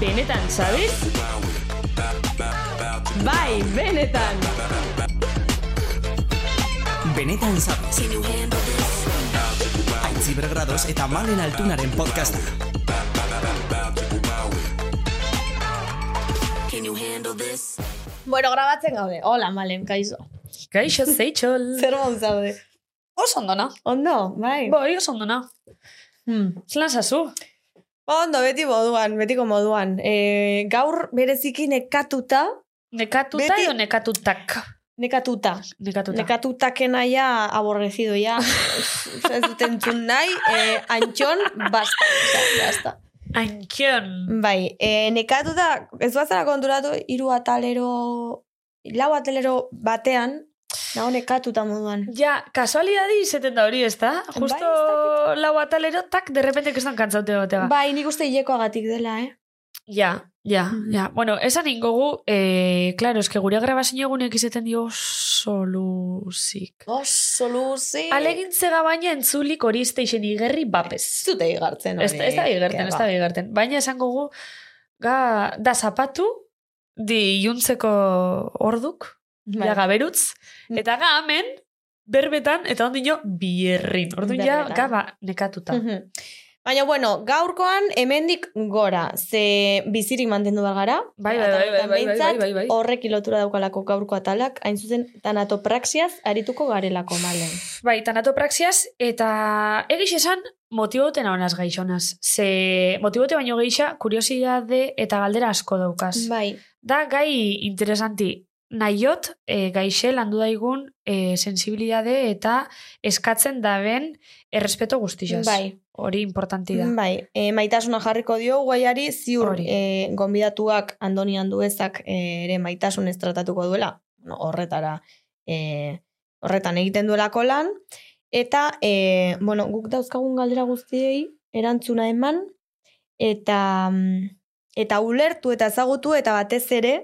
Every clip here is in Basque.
Benetan, sabes? Bai, benetan! Benetan zabez. Aitzi bergradoz eta malen altunaren podcasta. Bueno, grabatzen gaude. Hola, malen, kaizo. Kaixo, zeitxol. Zer mon zaude? Oso ondona. Ondo, bai. Boi, oso ondona. Hmm. Zelan zazu? Ondo, beti moduan, betiko moduan. E, gaur bereziki nekatuta, Nekatuta Beti- edo nekatutak? nekatuta. Nekatuta. Nekatutakena ja aborrecido ya. ez dut entzun nahi, e, antxon, basta. Basta. Ankion. Bai, e, nekatuta, ez bazara konturatu, hiru atalero, lau atalero batean, nago nekatuta moduan. Ja, kasualidadi izeten da hori, ez da? Justo Bai, lau atalero, tak, de repente kestan kantzaute batega. Bai, nik uste hilekoagatik dela, eh? Ja, ja, Mhm. ja. Bueno, esan ingogu, eh, claro, eske gure grabazio egunek izeten dio oso luzik. Oso luzi. Alegintzega baina entzulik hori station igerri bapez. zute igartzen hori. Ez, ez da igerten, ez da igerten. Baina esango gu, ga, da zapatu, di juntzeko orduk, Bai. ja gaberutz, eta ga hemen, berbetan, eta ondino bierrin. Orduan ja, Berbetan. ga ba, nekatuta. Mhm. Baina, bueno, gaurkoan hemendik gora, ze bizirik mantendu gara. Bai, bai, bai, bai, bai, bai, bai, bai. Horrek lotura daukalako gaurko atalak, hain zuzen tanatopraxiaz arituko garelako malen. Bai, tanatopraxiaz, eta egiz esan, motiboten honaz gaixonaz. Ze motibote baino geixa, kuriosidade eta galdera asko daukaz. Bai, Da, gai interesanti. Naiot, e, gaixe landu daigun e, sensibilidade eta eskatzen daben errespeto guztixaz. bai, Hori importanti da. bai. E, maitasuna jarriko dio guaiari, ziur Hori. e, gonbidatuak Andoni Anduezak e, ere maitasunez tratatuko duela, no, horretara, e, horretan egiten duelako lan, eta, e, bueno, guk dauzkagun galdera guztiei erantzuna eman, eta mm, eta ulertu eta ezagutu eta batez ere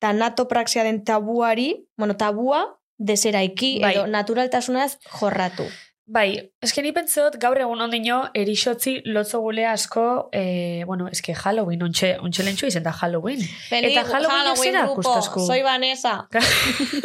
tanatopraxiaren tabuari, bueno, tabua deseraiki Bai. edo naturaltasunaz jorratu. Bai, eske ni pentseot gaur egun ondino erixotzi lotzo gule asko, e, bueno, eske Halloween, ontxe, ontxe lentsu izen da Halloween. Eta Halloween zera kustasku. Soy Vanessa.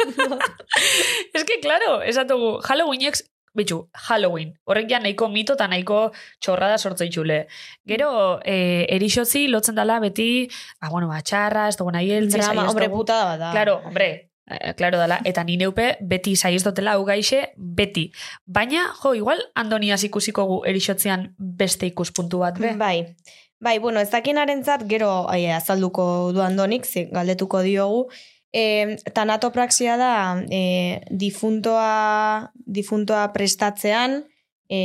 eske, claro, esatugu, Halloweenek, bitxu, Halloween. Horrek ja nahiko mito eta nahiko txorrada sortzaitxule. Gero, e, erixotzi lotzen dala beti, ah, bueno, batxarra, ez dugu nahi eltzi, Drama, hombre, putada bat da. Claro, hombre, eh, claro dala, eta ni neupe beti saiez dotela hau gaixe, beti. Baina, jo, igual Andoniaz ikusiko gu erixotzean beste ikuspuntu bat, be? Bai. Bai, bueno, ez dakinarentzat gero ai, azalduko du Andonik, ze galdetuko diogu. E, tanatopraxia da e, difuntoa, difuntoa prestatzean, e,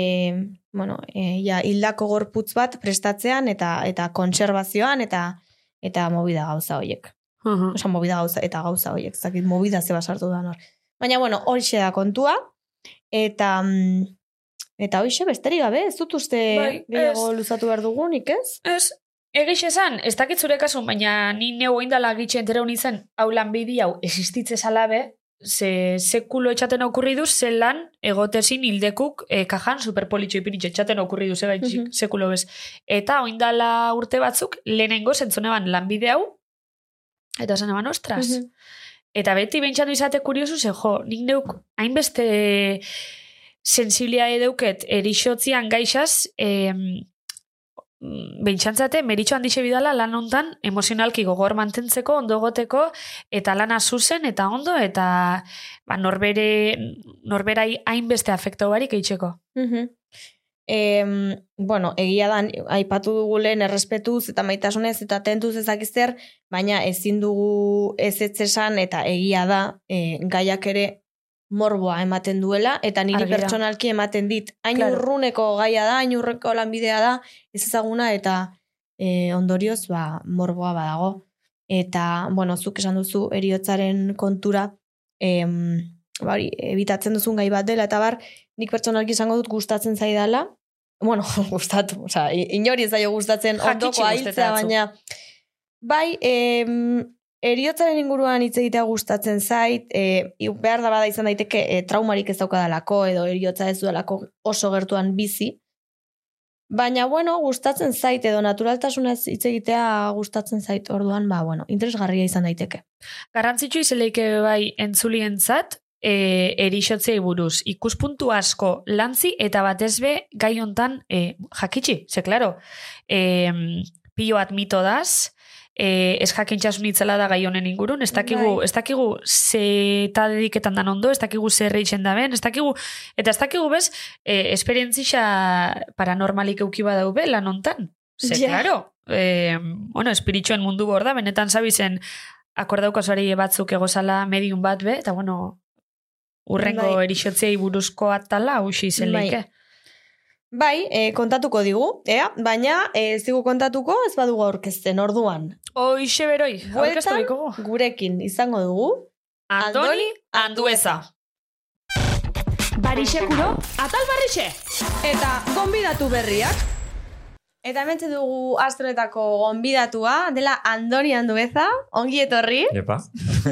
bueno, e, ja, hildako gorputz bat prestatzean eta eta kontserbazioan eta eta movida gauza hoiek. Mhm. Osa, movida gauza eta gauza hoiek, ez dakit movida ze basartu da hor. Baina, bueno, horixe da kontua, eta mm, eta hoixe besterik gabe, ez dut uste Bai, gehiago luzatu behar dugunik, ez? Ez, egiz esan, ez dakit zure kasun, baina ni neu oindala gitxe entera nintzen, hau lanbidi hau existitze salabe, ze sekulo etxaten okurri duz, zelan egotezin hildekuk e, kajan superpolitxo ipinitxe etxaten okurri duz, ega Mhm. sekulo bez. Eta oindala urte batzuk, lehenengo zentzuneban lanbide hau, eta esan eban, ostras, Mhm. Eta beti bentsatu izate kuriosu ze, jo, nik neuk hainbeste sensibilia edeuket erixotzian gaixaz, em, bentsantzate, meritxo handixe bidala lan hontan emozionalki gogor mantentzeko, ondo egoteko, eta lana zuzen, eta ondo, eta ba, norbere, norberai hainbeste afekto barik eitzeko. Mhm. Em, bueno, egia da, aipatu dugu lehen errespetuz eta maitasunez eta tentuz ezakizter, baina ezin dugu ez esan eta egia da e, gaiak ere morboa ematen duela, eta niri Argi da. pertsonalki ematen dit. Hain Claro. urruneko gaia da, hain urreko lanbidea da, ez ezaguna eta e, ondorioz ba, morboa badago. Eta, bueno, zuk esan duzu eriotzaren kontura, em, ba, hori, ebitatzen duzun gai bat dela, eta bar, nik pertsonalki izango dut gustatzen zaidala, bueno, gustatu, i- inori ez zaio gustatzen ondoko gustetatzu. baina bai, em, eriotzaren inguruan hitz egitea gustatzen zait, e, behar da bada izan daiteke e, traumarik ez daukadalako edo eriotza ez dudalako oso gertuan bizi, Baina, bueno, gustatzen zait, edo naturaltasunez hitz egitea gustatzen zait, orduan, ba, bueno, interesgarria izan daiteke. Garrantzitsu izeleike bai entzulientzat, e, erixotzei buruz. Ikuspuntu asko lantzi eta batez be gai hontan e, jakitsi, ze claro, e, pilo bat mito daz, e, ez jakintxasun itzela da gai honen ingurun, ez dakigu, Bai. ez dakigu ze eta dediketan dan ondo, ez dakigu zer reitzen da ben, ez dakigu, eta ez dakigu bez, e, esperientzixa paranormalik euki badau be lan hontan. Ze, Ja. claro, e, bueno, espiritxoen mundu bor da, benetan zabizen akordaukazuari batzuk egozala medium bat be, eta bueno, urrengo Bai. erixotzei buruzko atala hausi izen Bai. Bai, e, kontatuko digu, ea? baina e, ez digu kontatuko ez badugu aurkezten orduan. Hoixe beroi, aurkeztu gurekin izango dugu. Antoni Andueza. Barixekuro, atal barrixe! Eta gonbidatu berriak. Eta hemen dugu astronetako gonbidatua, dela Andoni Andueza, ongi etorri. Epa.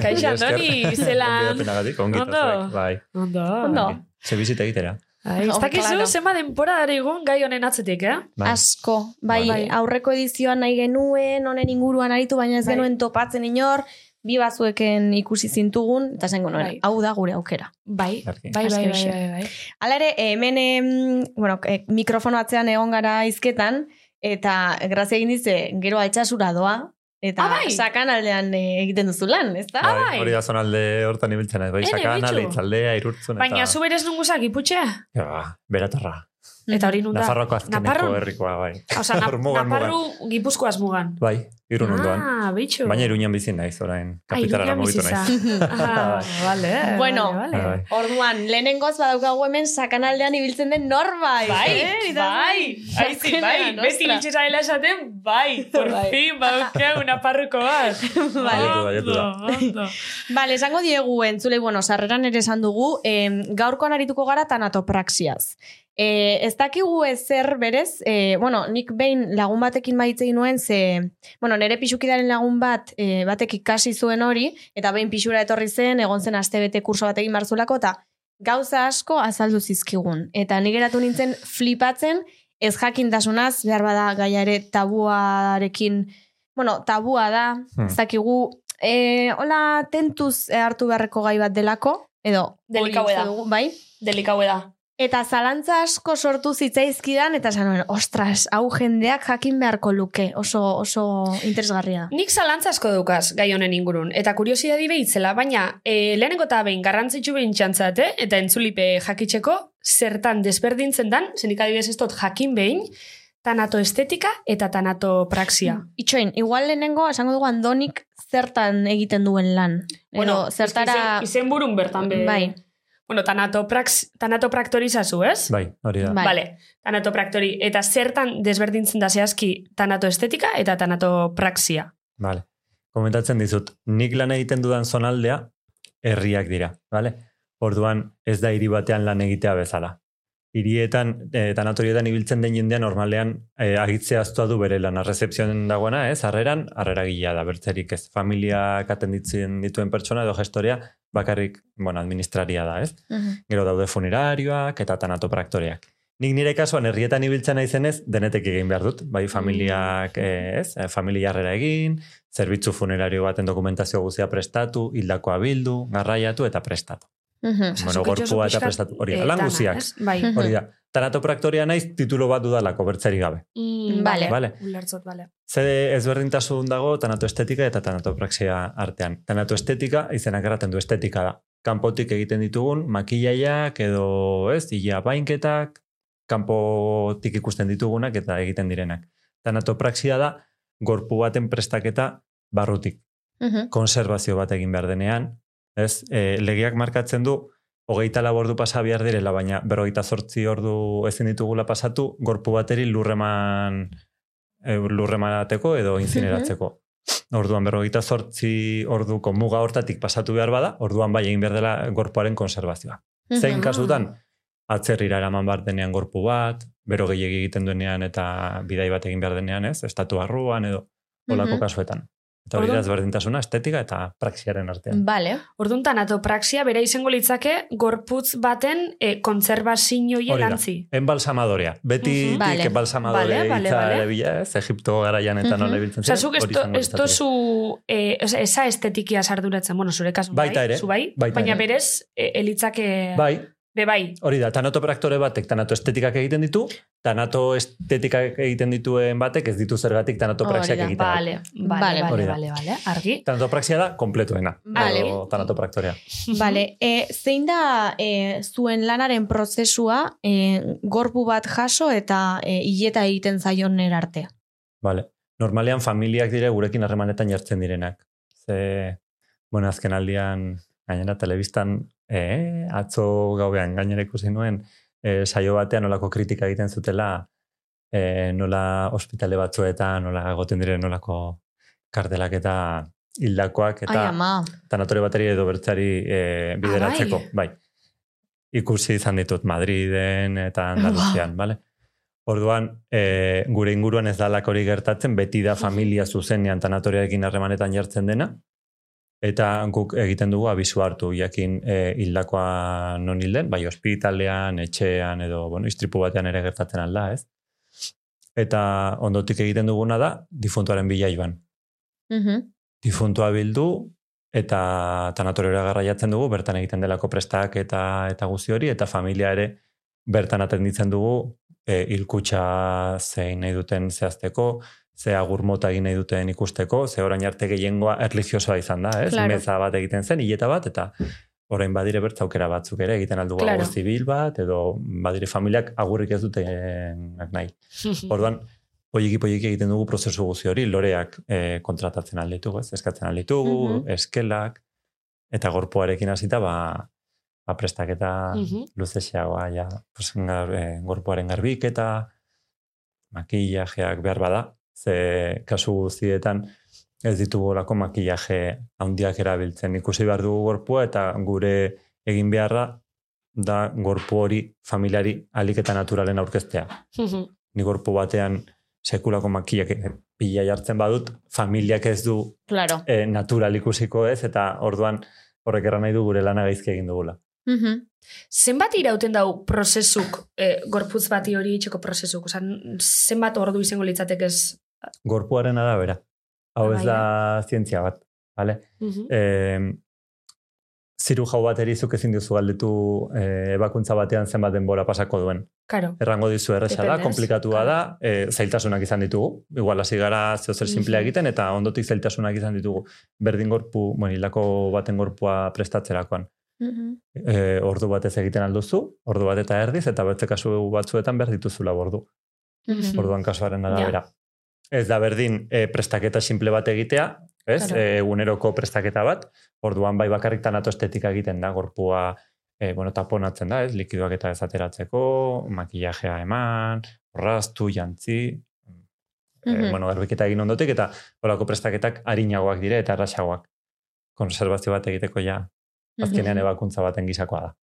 Kaixo, esker. Andoni, zelan. Gonbidapenagatik, ongi zuek, bai. Ondo. Ondo. Ze bizita egitera. Ai, ez Oh, dakizu, claro. zema denpora dara igun gai honen atzetik, eh? Bai. Asko, bai, Bai. aurreko edizioan nahi genuen, honen inguruan aritu, baina ez Bai. genuen topatzen inor, bi bazueken ikusi zintugun, eta zengo nuen, Bai. hau da gure aukera. Bai, bai, bai, bai, bai, bai. Hala ere, hemen, em, bueno, e, mikrofono atzean egon gara izketan, eta grazia egin dize, gero altxasura doa, eta Ah, bai? sakan aldean e, egiten duzu lan, ez da? bai. Hori da zonalde hortan ibiltzen. Bai, sakan, bitxu. leitzaldea, irurtzun eta... Baina zu berez nunguzak iputxe? Ja, beratarra. Eta hori nunda? Nafarroko azkeneko Naparrun? herrikoa, bai. Osa, na, Hor mugan, Naparru gipuzkoaz mugan. Bai, irun ondoan. Ah, bitxu. Baina iruñan bizi naiz, orain. Ah, Kapitarara Iruñan mugitu naiz. Ah, vale, Bueno, vale, vale. Bai. Orduan, lehenengoz badaukagu hemen sakanaldean ibiltzen den norbait. Bai, eh? Eta- bai, aizi, bai, Azkenean, beti ostra. bitxe zaila esaten, bai, por Bai. fin, baukeu naparruko bat. Vale. Ondo, ondo. Bale, esango diegu entzulei, bueno, sarreran ere esan dugu, em, gaurkoan arituko gara tanatopraxiaz. E, ez dakigu ezer berez, e, bueno, nik behin lagun batekin maitzei nuen, ze, bueno, nire pixukidaren lagun bat, e, batek ikasi zuen hori, eta behin pixura etorri zen, egon zen astebete kurso batekin marzulako, eta gauza asko azaldu zizkigun. Eta nik geratu nintzen flipatzen, ez jakintasunaz, behar bada gaia ere tabuarekin, bueno, tabua da, Hmm. ez dakigu, e, hola, tentuz hartu beharreko gai bat delako, edo, Delikau hori uste da. bai? Delikau da. Eta zalantza asko sortu zitzaizkidan, eta esan nuen, ostras, hau jendeak jakin beharko luke, oso, oso interesgarria. Nik zalantza asko dukaz gai honen ingurun, eta kuriosidadi behitzela, baina e, lehenengo eta behin garrantzitsu behin txantzate, eta entzulipe jakitzeko, zertan desberdintzen dan, zenik adibidez ez dut jakin behin, tanatoestetika eta tanatopraxia. Itxoin, igual lehenengo, esango dugu andonik zertan egiten duen lan. Edo, zertara... Izen, izen burun bertan be. Bai. Bueno, tanatoprax, tanatopraktorizazu, ez? Bai, hori da. Bai. Vale, tanatopraktori. Eta zertan desberdintzen da zehazki tanatoestetika eta tanatopraxia. Vale. Komentatzen dizut, nik lan egiten dudan zonaldea, herriak dira, vale? Orduan, ez da hiri batean lan egitea bezala. Hirietan, e, tanatorietan ibiltzen den jendean normalean e, agitzea aztua du bere lan arrezepzioen dagoena, ez? Harreran, harrera gila da, bertzerik ez. Familiak atenditzen dituen pertsona edo gestorea, bakarrik, bueno, administraria da, ez? Mhm. Gero daude funerarioak eta tanatopraktoreak. Nik nire kasuan herrietan ibiltzen naizenez, denetek egin behar dut. Bai, familiak, eh, ez, eh, familia harrera egin, zerbitzu funerario baten dokumentazio guztia prestatu, hildakoa bildu, garraiatu eta prestatu. Mhm. Bueno, gorpua eta prestatu. Hori da, lan guziak. Bai. Hori da, tanatopraktoria naiz titulo bat dudalako, bertzeri gabe. Mm, Vale. Vale. Ulertzot, vale. Ze ezberdintasun dago tanatoestetika eta tanatopraxia artean. Tanatoestetika izenak erraten du estetika da. Kanpotik egiten ditugun makillaiak edo ez, ia bainketak, kanpotik ikusten ditugunak eta egiten direnak. Tanatopraxia da gorpu baten prestaketa barrutik. Mhm. Konserbazio bat egin behar denean, ez, e, legeak markatzen du hogeita lau ordu pasa behar direla, baina berrogeita zortzi ordu ezin ditugula pasatu, gorpu bateri lurreman e, lurremanateko edo incineratzeko. Orduan berrogeita zortzi orduko muga hortatik pasatu behar bada, orduan bai egin behar dela gorpuaren konservazioa. Zein Mhm. kasutan, atzerrira eraman behar denean gorpu bat, bero gehiagi egiten duenean eta bidai bat egin behar denean, ez? Estatu barruan edo olako Mhm. kasuetan. Eta hori da ezberdintasuna, estetika eta praxiaren artean. Vale. Orduan tanatopraxia bera izango litzake gorputz baten e, da. lantzi. Enbalsamadorea. Beti Mhm. Vale. dik enbalsamadore Vale, vale, vale. ez? Egipto garaian eta Mhm. nola ibiltzen Osa, ziren, zuk ez hori to- izango ez litzateke. tozu e, oza, esa estetikia sarduratzen, bueno, zure Baita bai, ere, zu bai, baita baina ere. berez, e, elitzake, Bai, be bai. hori da, tanatopraktore batek tanato estetikak egiten ditu, tanato estetikak egiten dituen batek ez ditu zergatik tanatopraxiak Hori da, egiten. Vale, vale, Vale. vale, vale, da. vale, argi. Tanatopraxia da kompletuena. Vale. edo tanatopraktorea. Vale, e, zein da e, zuen lanaren prozesua e, gorpu bat jaso eta e, hileta egiten zaion arte? Vale. Normalean familiak dire gurekin harremanetan jartzen direnak. Ze, bueno, azken aldian, gainera telebistan, e, atzo gauean gainera ikusi nuen, e, saio batean nolako kritika egiten zutela, e, nola ospitale batzuetan, nola egoten diren nolako kardelak eta hildakoak eta tanatore bateri edo bertzari e, bideratzeko. bai. Ikusi izan ditut Madriden eta Andaluzian, bale? Orduan, e, gure inguruan ez dalak hori gertatzen, beti da familia zuzenean tanatoriarekin harremanetan jartzen dena, eta guk egiten dugu abisu hartu, jakin e, hildakoa non hilden, bai ospitalean, etxean, edo, bueno, istripu batean ere gertatzen alda, ez? Eta ondotik egiten duguna da, difuntuaren bila joan Mhm. difuntua bildu eta tanatoriora garraiatzen dugu, bertan egiten delako prestak eta eta guzti hori, eta familia ere bertan atenditzen dugu e, hilkutxa zein nahi duten zehazteko, ze agur mota egin nahi duten ikusteko, ze orain arte gehiengoa erlijiosoa izan da, ez? Claro. Meza bat egiten zen, hileta bat, eta orain badire bertza aukera batzuk ere, egiten aldugu Claro. agur zibil bat, edo badire familiak agurrik ez dutenak nahi. Orduan, poliki poliki egiten dugu prozesu guzti hori, loreak e, kontratatzen alditugu, ez? Eskatzen alditugu, Mhm. eskelak, eta gorpuarekin hasita ba, ba prestaketa Mhm. luzexeagoa, ja, pues, gar, e, gorpuaren garbiketa, makillajeak behar bada, ze kasu guztietan ez ditugu olako makillaje handiak erabiltzen. Ikusi behar dugu gorpua eta gure egin beharra da gorpu hori familiari alik eta naturalen aurkeztea ni gorpu batean sekulako makillak pila jartzen badut, familiak ez du Claro. e, natural ikusiko ez, eta orduan horrek erran nahi du gure lana gaizki egin dugula. Mhm. Zenbat irauten dau prozesuk, e, gorputz bati hori itxeko prozesuk? Osa, zenbat ordu izango litzateke ez? Gorpuaren arabera. Hau ez da zientzia bat, vale? E, ziru jau bat erizuk ezin duzu galdetu e, ebakuntza batean zenbat denbora pasako duen. Karo. Errango dizu erresa da, komplikatua da, e, zailtasunak izan ditugu. Igual hasi gara zeo zer simplea egiten, eta ondotik zailtasunak izan ditugu. Berdin gorpu, bueno, hilako baten gorpua prestatzerakoan. Mhm. e, ordu batez egiten alduzu, ordu bat eta erdiz, eta beste kasu batzuetan behar dituzula ordu. Mhm. Orduan kasuaren arabera. Ez da berdin e, prestaketa simple bat egitea, ez? Claro. E, eguneroko prestaketa bat, orduan bai bakarrik tanato estetika egiten da, gorpua e, bueno, taponatzen da, ez? Likidoak eta ez ateratzeko, makillajea eman, orraztu, jantzi, e, Mhm. bueno, garbiketa egin ondotik, eta horako prestaketak harinagoak dire eta errasagoak. Konservazio bat egiteko ja, azkenean Mhm. ebakuntza baten gisakoa da.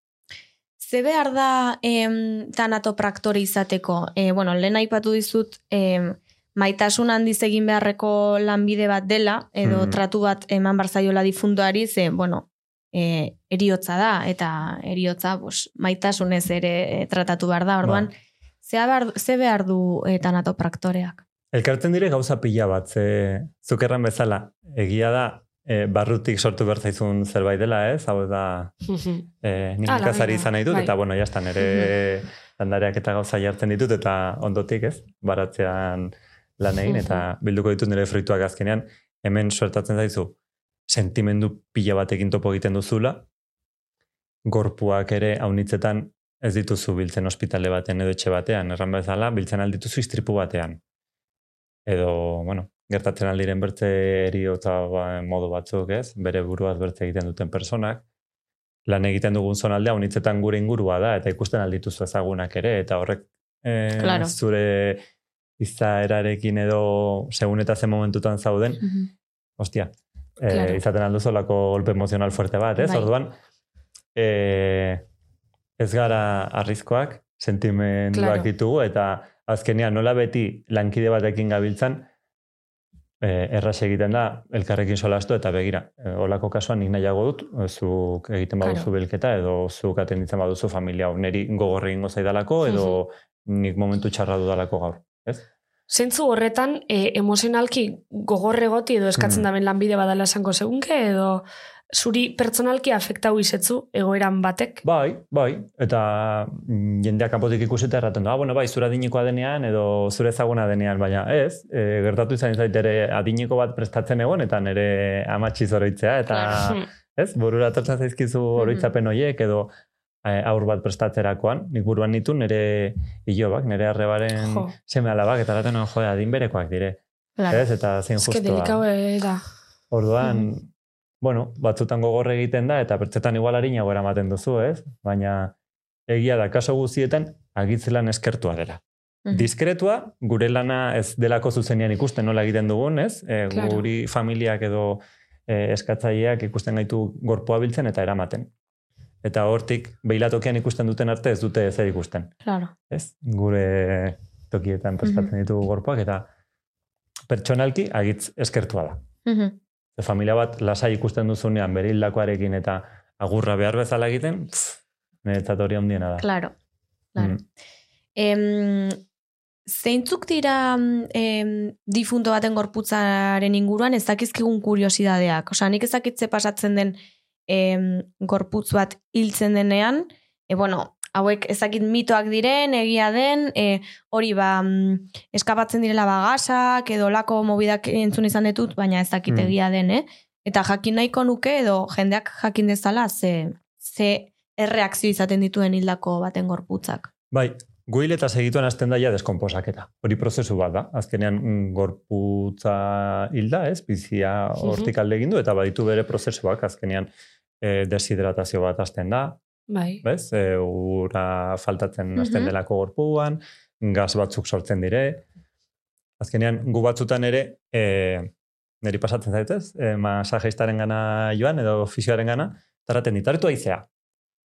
Ze behar da em, tanatopraktore izateko? E, bueno, lehen aipatu dizut em, maitasun handiz egin beharreko lanbide bat dela, edo Mhm. tratu bat eman barzaiola difuntuari, ze, bueno, e, eriotza da, eta eriotza pues, maitasunez ere e, tratatu behar da, orduan, Bai. zea behar, ze behar du e, tanatopraktoreak? Elkartzen dire gauza pila bat, ze zukerran bezala, egia da, e, barrutik sortu bertzaizun zerbait dela, ez? Hau da, e, nik nekazari baina, izan nahi dut, bai. eta bueno, jazta, nire landareak eta gauza jartzen ditut, eta ondotik, ez? Baratzean lan egin, eta bilduko ditut nire fruituak azkenean, hemen suertatzen zaizu, sentimendu pila batekin topo egiten duzula, gorpuak ere haunitzetan ez dituzu biltzen ospitale batean edo etxe batean, erran bezala, biltzen aldituzu istripu batean. Edo, bueno, gertatzen aldiren bertze eriotza ba, modu batzuk, ez? Bere buruaz bertze egiten duten personak. Lan egiten dugun zonaldea, unitzetan gure ingurua da, eta ikusten aldituzu ezagunak ere, eta horrek eh, Claro. zure izaerarekin edo segun eta zen momentutan zauden, Ostia, eh, Claro. izaten alduzu olako golpe emozional fuerte bat, ez? Bai. Orduan, eh, ez gara arrizkoak, sentimenduak Claro. ditugu, eta azkenean nola beti lankide batekin gabiltzan, e, erraz egiten da, elkarrekin solastu eta begira, e, olako kasuan nik nahiago dut, e, zuk egiten baduzu Claro. bilketa edo zuk atenditzen baduzu familia neri gogorre ingo zaidalako edo nik momentu txarra dudalako gaur. Ez? Zentzu horretan, e, emozionalki gogorregoti edo eskatzen Mm. daben lanbide badala esango segunke, edo zuri pertsonalki afektau izetzu egoeran batek? Bai, bai, eta mm, jendeak kanpotik ikusita erraten du, ah, bueno, bai, zure adinikoa denean edo zure ezaguna denean, baina ez, e, gertatu izan zait ere adineko bat prestatzen egon, eta nire amatxiz oroitzea, eta ez, burura etortzen zaizkizu oroitzapen horiek, edo aur bat prestatzerakoan, nik buruan nitu nire ilobak, nire arrebaren Jo. seme alabak, eta eraten jo, adin berekoak dire, Claro. ez, eta zein Ez que justua. delikau da. Orduan, bueno, batzutan gogor egiten da, eta pertsetan igual harinago eramaten duzu, ez? Baina egia da, kaso guztietan, agitzelan eskertua dela. Diskretua, gure lana ez delako zuzenean ikusten nola egiten dugun, ez? E, Claro. Guri familiak edo e, eskatzaileak ikusten gaitu gorpoa biltzen eta eramaten. Eta hortik, behilatokian ikusten duten arte ez dute zer ikusten. Claro. Ez? Gure tokietan prestatzen ditugu gorpoak eta pertsonalki agitz eskertua da. Mhm. Ze familia bat lasai ikusten duzunean bere hildakoarekin eta agurra behar bezala egiten, pff, niretzat hori handiena da. Claro. Claro. Mm. Em, zeintzuk dira em, difunto baten gorputzaren inguruan ez dakizkigun kuriosidadeak. Osea, nik ez dakitze pasatzen den em, gorputz bat hiltzen denean, e, bueno, hauek ez dakit mitoak diren, egia den, e, hori ba, mm, eskapatzen direla bagasak, edo lako mobidak entzun izan ditut, baina ez dakit Mm. egia den, eh? Eta jakin nahiko nuke, edo jendeak jakin dezala, ze, ze erreakzio izaten dituen hildako baten gorputzak. Bai, guil eta segituen hasten daia deskomposaketa. Hori prozesu bat da. Azkenean mm, gorputza hilda, ez? Bizia hortik alde egin du eta baditu bere prozesuak. Azkenean e, deshidratazio bat hasten da, Bai. bez? E, ura faltatzen hasten Mhm. delako gorpuan, gas batzuk sortzen dire. Azkenean, gu batzutan ere, e, niri pasatzen zaitez, e, masajeistaren gana joan edo fisioaren gana, tarraten ditaritu aizea.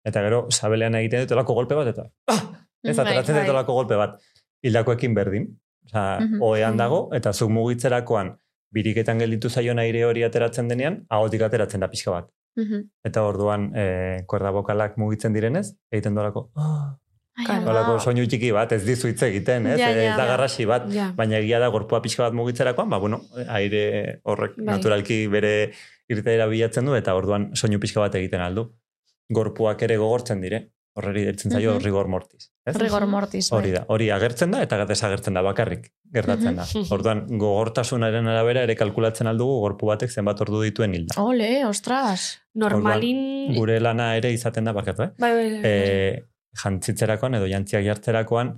Eta gero, sabelean egiten dut olako golpe bat, eta ah! ez, Bai, ateratzen bai. olako golpe bat. Hildakoekin berdin. Osa, Mhm. oean dago, eta zuk mugitzerakoan biriketan gelditu zaion aire hori ateratzen denean, ahotik ateratzen da pixka bat. Mhm. Eta orduan, e, kuerda bokalak mugitzen direnez, egiten dolako, ama. Olako soinu txiki bat, ez dizu hitz egiten, ez? Ja, ja, ez da garrasi bat, Ja. baina egia da gorpua pixka bat mugitzerakoan, ba, bueno, aire horrek Bai. naturalki bere irteera bilatzen du, eta orduan soinu pixka bat egiten aldu. Gorpuak ere gogortzen dire, horreri deitzen zaio Mhm. rigor mortis. Ez? Rigor mortis. bai. Hori da, hori agertzen da eta desagertzen da bakarrik, gertatzen da. Orduan, gogortasunaren arabera ere kalkulatzen aldugu gorpu batek zenbat ordu dituen hilda. Ole, ostras. Normalin... Gure lana ere izaten da bakatu, eh? Bai, bai, bai. e, jantzitzerakoan edo jantziak jartzerakoan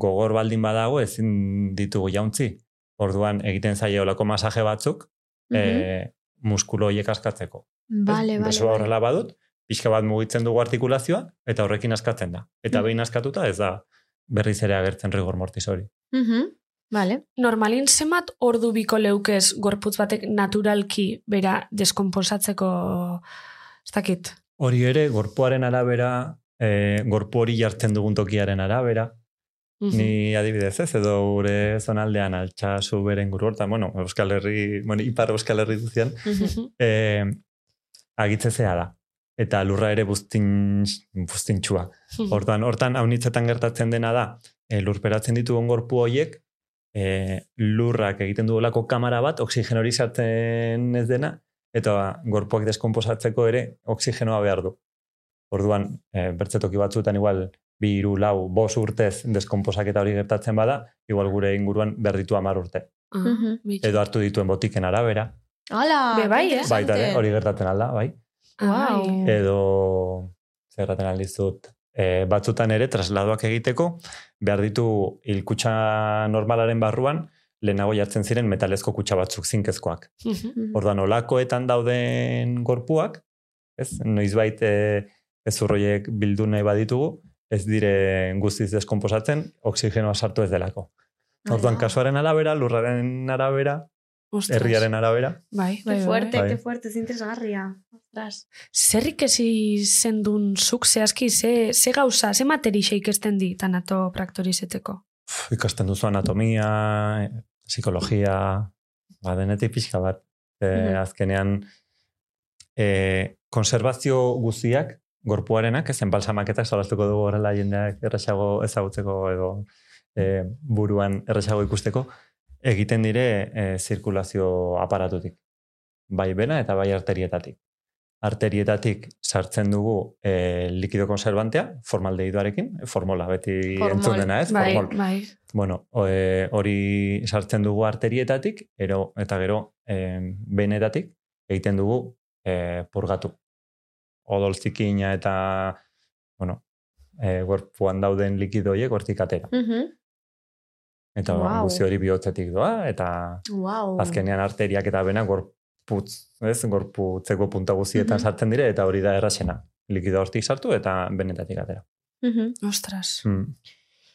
gogor baldin badago ezin ditugu jauntzi. Orduan egiten zaie olako masaje batzuk e, muskulo horiek askatzeko. Ez? Bale, bale. Besoa horrela badut, pixka bat mugitzen dugu artikulazioa eta horrekin askatzen da. Eta Mhm. behin askatuta ez da berriz ere agertzen rigor mortis hori. Mhm. Bale. Normalin zemat ordu biko leukez gorputz batek naturalki bera deskomposatzeko ez dakit. Hori ere, gorpuaren arabera, e, gorpu hori jartzen dugun tokiaren arabera, Mhm. Ni adibidez ez, edo gure zonaldean altxasu beren guru hortan, bueno, Euskal Herri, bueno, ipar Euskal Herri duzian, Mhm. eh, agitzezea da. Eta lurra ere buztin, buztintxua. Hortan, hortan, haunitzetan gertatzen dena da, e, lurperatzen ditugun gorpu horiek, e, lurrak egiten duelako kamara bat, oksigen hori sartzen ez dena, eta gorpuak deskomposatzeko ere oksigenoa behar du. Orduan, e, bertzetoki batzuetan igual, bi, iru, lau, bos urtez deskomposaketa hori gertatzen bada, igual gure inguruan behar ditu amar urte. Ah, Mhm. bitxo. Edo hartu dituen botiken arabera, Hala, Be, bai, eh? baita hori gertatzen alda, bai. Wow. bai. edo zerraten aldizut e, batzutan ere trasladoak egiteko behar ditu hilkutxa normalaren barruan lehenago jartzen ziren metalezko kutxa batzuk zinkezkoak. Mhm. Orduan olakoetan dauden gorpuak, ez, noizbait e, ezurroiek bildu nahi baditugu, ez dire guztiz deskomposatzen, oksigenoa sartu ez delako. Orduan kasuaren arabera, lurraren arabera, Ostras. herriaren arabera, Bai, Qué bai, bai. fuerte, Bai. qué fuerte, es interesgarria. Ostras. Zerrik ezi zendun zuk zehazki, ze, ze gauza, ze materixe ikesten di tanato praktorizeteko? Ikasten duzu anatomia, eh, psikologia, ba, denetik pixka bat. E. Azkenean, e, konservazio guztiak, gorpuarenak, ezen balsamaketak solastuko dugu horrela jendeak erresago ezagutzeko edo e, buruan erresago ikusteko, egiten dire e, zirkulazio aparatutik. Bai bena eta bai arterietatik. Arterietatik sartzen dugu e, likido konservantea, formaldehidoarekin, formola, beti Formol. entzun dena ez, Bai, formol. bai. Bueno, o, e, hori sartzen dugu arterietatik, ero, eta gero e, benetatik egiten dugu e, purgatu. Odol zikina eta, bueno, e, gorpuan dauden likido horiek hortik atera. Mhm. Eta Wow. guzti hori bihotzetik doa, eta Wow. azkenean arteriak eta bena gorputz, ez, gorputzeko punta guztietan Mhm. sartzen dire, eta hori da errasena. Likido hortik sartu eta benetatik atera. Mhm. Ostras. Mm.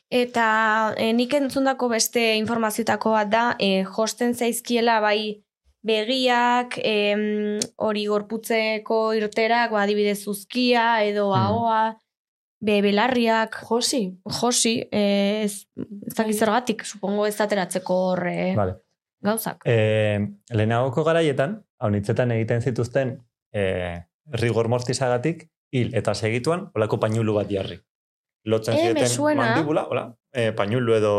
Eta e, nik entzundako beste informazioetako bat da, e, josten zaizkiela bai begiak, hori gorputzeko irterak, ba, adibidez zuzkia edo Mm. Be belarriak, Josi. josi, e, ez, ez dakit zergatik, supongo ez ateratzeko horre Vale. gauzak. E, lehenagoko garaietan, haunitzetan egiten zituzten e, rigor mortisagatik, hil eta segituan, olako painulu bat jarri. Lotzen Eh, me zieten mandibula, hola, e, painulu edo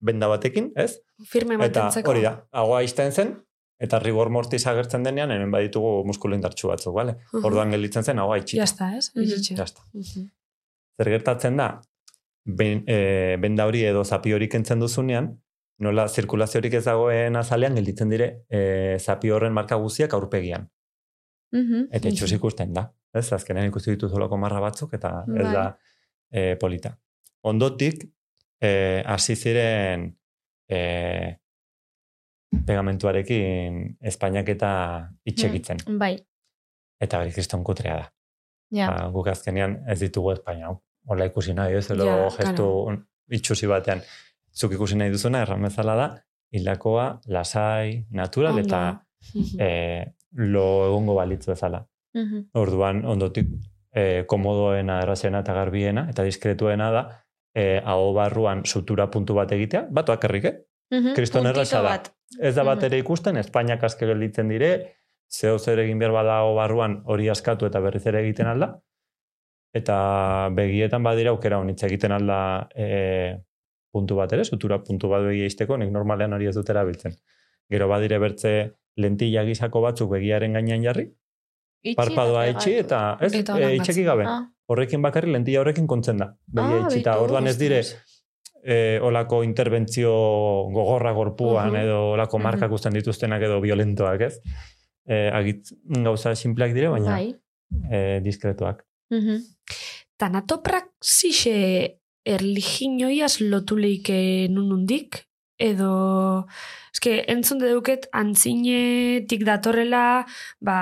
benda batekin, ez? Firme Eta mantentzeko. hori da, hagoa izten zen, eta rigor mortis agertzen denean, hemen baditugu muskulu indartsu batzuk, bale? Mhm. Orduan gelditzen zen, hagoa itxita. Ya está, ez? Mhm. Itxitxe. Ya está. Mhm. Zer gertatzen da, ben, e, benda hori edo zapi hori kentzen duzunean, nola zirkulaziorik ez dagoen azalean gelditzen dire e, zapi horren marka guztiak aurpegian. Mhm. Eta itxus ikusten da. Ez, azkenean ikusi ditu zolako marra batzuk eta ez Bai. da e, polita. Ondotik, e, hasi ziren e, pegamentuarekin Espainiak eta itxekitzen. Bai, Eta hori kriston kutrea da. ja. Ba, guk azkenean ez ditugu Espainia hau. Hola ikusi nahi, ez, edo Ja, gestu itxusi batean. Zuk ikusi nahi duzuna, erran bezala da, hilakoa, lasai, natural Ondo. eta Mhm. e, lo egongo balitzu bezala. Mhm. Orduan, ondotik, e, komodoena, errazena eta garbiena, eta diskretuena da, e, aho barruan sutura puntu bat egitea, bat oakerrik, eh? Kriston Puntito erraza da. Ez da bat ere ikusten, Espainiak aske gelditzen dire, zeo zer egin behar bada aho barruan hori askatu eta berriz ere egiten alda, eta begietan badira aukera honitza egiten alda e, puntu bat ere, sutura puntu bat begia izteko, nik normalean hori ez dut erabiltzen. Gero badire bertze lentilla gizako batzuk begiaren gainean jarri, Itxi parpadoa eta itxi eta ez, Eta e, itxeki gabe. Ah, Horrekin bakarri lentilla horrekin kontzen da. Begia Ah, itxita, beitu, orduan ez dire e, olako interbentzio gogorra gorpuan Mhm. edo olako markak uzten dituztenak edo violentoak, ez? E, agit gauza simpleak dire, baina bai. e, diskretuak. Mhm. Tanatopraxixe erliginoiaz lotuleike nunundik? Edo, eske, entzun duket antzinetik datorrela, ba,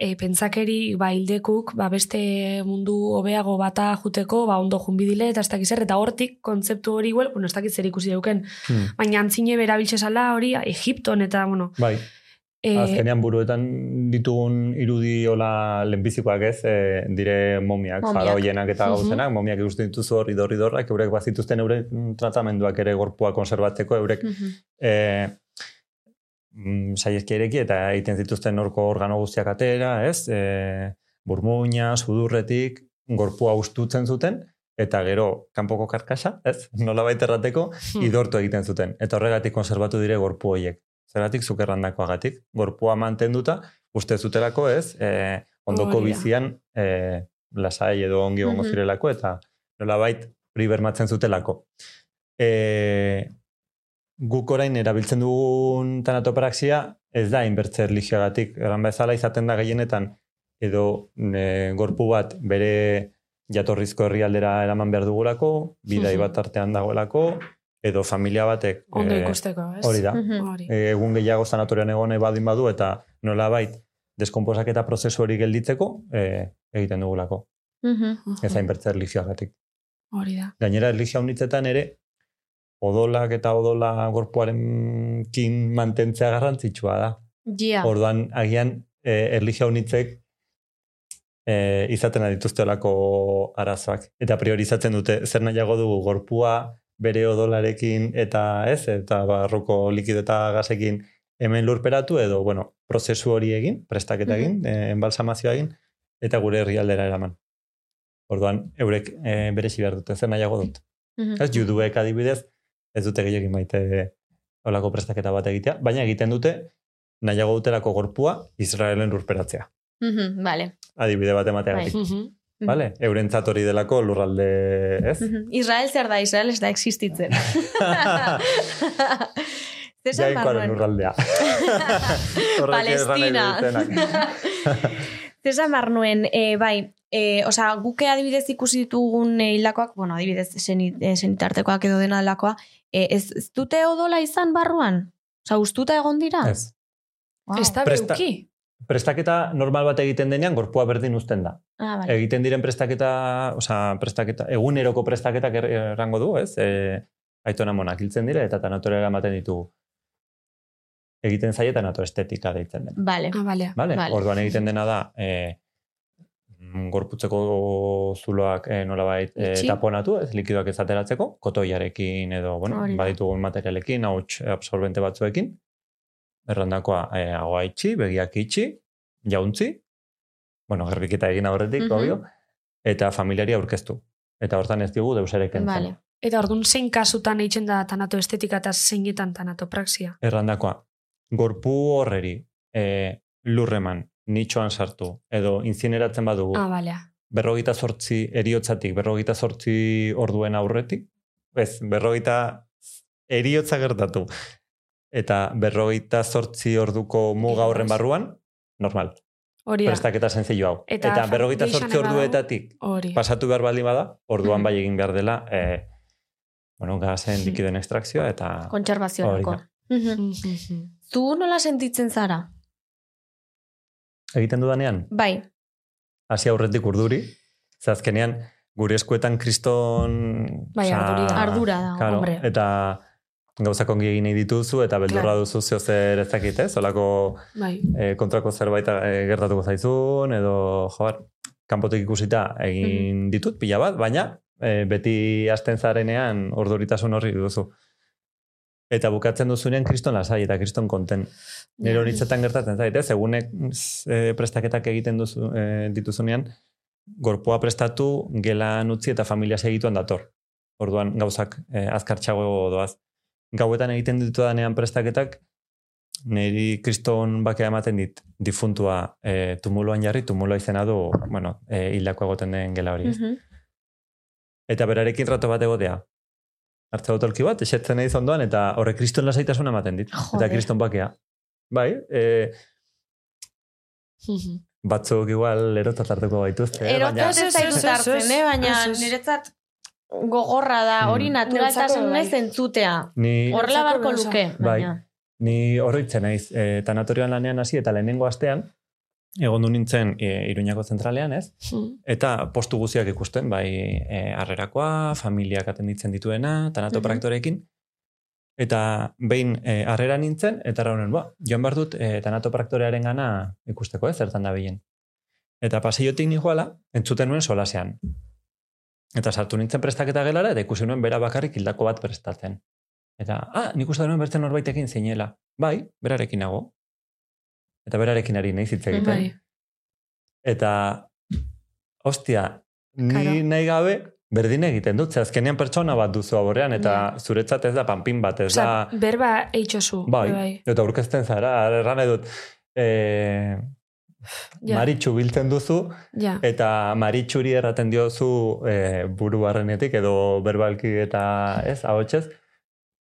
e, pentsakeri, ba, hildekuk, ba, beste mundu hobeago bata juteko, ba, ondo junbidile, eta ez dakiz eta hortik kontzeptu hori, well, bueno, ez dakiz ikusi duken, Hmm. baina antzine berabiltzezala hori, Egipton, eta, bueno, Bai, e, azkenean buruetan ditugun irudi hola lehenbizikoak ez, e, dire momiak, Momiak. faraoienak eta gauzenak, momiak ikusten dituzu hor idor idorrak, eurek bazituzten euren tratamenduak ere gorpua konserbatzeko, eurek Mhm. e, mm, saieski ireki eta egiten zituzten horko organo guztiak atera, ez? E, burmuina, sudurretik, gorpua ustutzen zuten, eta gero kanpoko karkasa, ez? Nola baita errateko, Hmm. idortu egiten zuten. Eta horregatik konservatu dire gorpu horiek. Zergatik zukerrandakoagatik. Gorpua mantenduta, uste zutelako, ez? E, ondoko Hori da. bizian e, lasai edo ongi egongo Mhm. zirelako, eta nolabait hori bermatzen zutelako. E, guk orain erabiltzen dugun tanatopraxia ez da inbertze erlijioagatik. Eran bezala izaten da gehienetan edo e, gorpu bat bere jatorrizko herrialdera eraman behar dugulako, bidai Mhm. bat artean dagoelako, edo familia batek ondo eh, ikusteko, ez? hori da. Mhm. Hori. e, egun gehiago sanatorian egon badin badu eta nolabait deskomposaketa prozesu hori gelditzeko e, egiten dugulako. Mhm. Ez hainbertze erlijioagatik. Hori da. Gainera, erlijio unitzetan ere, odolak eta odola gorpuaren kin mantentzea garrantzitsua da. Ja. Orduan, agian, e, erlijio unitzek e, izaten dituztelako arazoak. Eta priorizatzen dute, zer nahiago dugu gorpua bere odolarekin eta ez, eta barruko likido eta gazekin hemen lurperatu edo, bueno, prozesu hori egin, prestaketa egin, eh, enbalsamazioa egin, eta gure herrialdera eraman. Orduan, eurek e, beresi behar dute, zer nahiago dut. Mhm. Ez, juduek adibidez, ez dute gehiagin maite olako prestaketa bat egitea, baina egiten dute nahiago dutelako gorpua Israelen lurperatzea. Mhm, Vale. Adibide bat emateagatik. Mhm. Vale? Eurentzat hori delako lurralde, ez? Israel zer da, Israel ez da existitzen. Barruan. lurraldea. Palestina. Zesan marnuen, e, bai, e, osea, guke adibidez ikusi ditugun e, hilakoak, bueno, adibidez zenit, zenitartekoak edo dena delakoa, e, ez, ez dute odola izan barruan? Osea, ustuta egon dira? Ez. Wow. Ez da Presta- beuki. Prestaketa normal bat egiten denean, gorpua berdin uzten da. Ah, vale. Egiten diren prestaketa, osea, prestaketa, eguneroko prestaketak er- errango du, ez? E, aitona monak hiltzen dira eta tanatorera ematen ditugu. Egiten zaie tanato estetika deitzen den. Vale. Ah, balea. Vale? Vale. Orduan egiten dena da, e, gorputzeko zuloak e, nolabait e, taponatu, ez likidoak ez ateratzeko, kotoiarekin edo, bueno, Hori baditugun materialekin, hauts absorbente batzuekin, errandakoa e, hagoa itxi, begiak itxi, jauntzi, bueno, gerbiketa egin aurretik, Mhm. obvio, eta familiari aurkeztu. Eta hortan ez digu deusere kentzen. Vale. Eta orduan zein kasutan eitzen da tanato estetika eta zeinetan tanatopraxia. Errandakoa, gorpu horreri e, lurreman, nitxoan sartu, edo inzineratzen badugu, Ah, balea. berrogeita zortzi eriotzatik, berrogeita zortzi orduen aurretik, ez, berrogeita eriotza gertatu, eta berrogeita zortzi orduko muga horren barruan, normal, Hori da. prestaketa sentzillo hau. Eta Eta, berrogeita zortzi orduetatik Hori. pasatu behar baldin bada, orduan Mhm. bai egin behar dela, e, bueno, gazen likidoen ekstrakzioa, eta Kontserbaziorako. Hori Mhm. Mhm. Zu nola sentitzen zara? egiten dudanean, Bai. hasi aurretik urduri, ze azkenean gure eskuetan kriston... Bai, da. Ardura da. Claro, hombre. eta gauzak ongi egin nahi dituzu eta beldurra Claro. duzu zeo zer ez dakit, ez? Olako Bai. e, kontrako zerbait e, gertatuko zaizun, edo, joar, kanpotik ikusita egin ditut, pila bat, baina e, beti hasten zarenean orduritasun horri duzu. Eta bukatzen duzunean kriston lasai eta kriston konten. Nire Ja. horitzetan gertatzen zait, ez? Egunek e, prestaketak egiten duzu, e, dituzunean, gorpoa prestatu, gelan utzi eta familia segituan dator. Orduan gauzak e, azkartxago doaz. Gauetan egiten ditudanean prestaketak, niri kriston bakea ematen dit difuntua e, tumuloan jarri, tumuloa izena du, bueno, e, hildako egoten den gela hori. ez? Mhm. Eta berarekin rato bat egotea. Hartza botolki bat, esetzen nahi ondoan, eta horre kriston lasaitasuna ematen dit. Joder. Eta kriston bakea. Bai, e, Mhm. batzuk igual erotat hartuko gaituzte. eh, Erotat ez eh? baina niretzat gogorra da, hori Mm. naturaltasun bai. entzutea. Ni, Horrela barko luke, Bai. baina. ni horritzen naiz, e, tanatorioan lanean hasi eta lehenengo astean, egon du nintzen e, Iruñako zentralean, ez? Mhm. Eta postu guztiak ikusten, bai e, harrerakoa, familiak atenditzen dituena, tanatopraktorekin. Eta behin e, harrera nintzen, eta raunen, ba, joan behar dut e, tanatopraktorearen gana ikusteko, ez, zertan da bilen. Eta paseiotik nijoala, entzuten nuen solasean. Eta sartu nintzen prestaketa gelara, eta ikusi nuen bera bakarrik hildako bat prestatzen. Eta, ah, nik uste nuen bertzen norbaitekin zeinela. Bai, berarekin nago. Eta berarekin ari nahi hitz egiten. Bai. Eta, ostia, ni Claro. nahi gabe, berdin egiten dut, azkenean pertsona bat duzu aborrean, eta zuretzat ez da panpin bat, ez da... berba eitxozu. Bai, bai. eta aurkezten zara, erran nahi dut, e, Ja. maritxu biltzen duzu, Ja. eta maritxuri erraten diozu e, buru barrenetik, edo berbalki eta ez, ahotsez,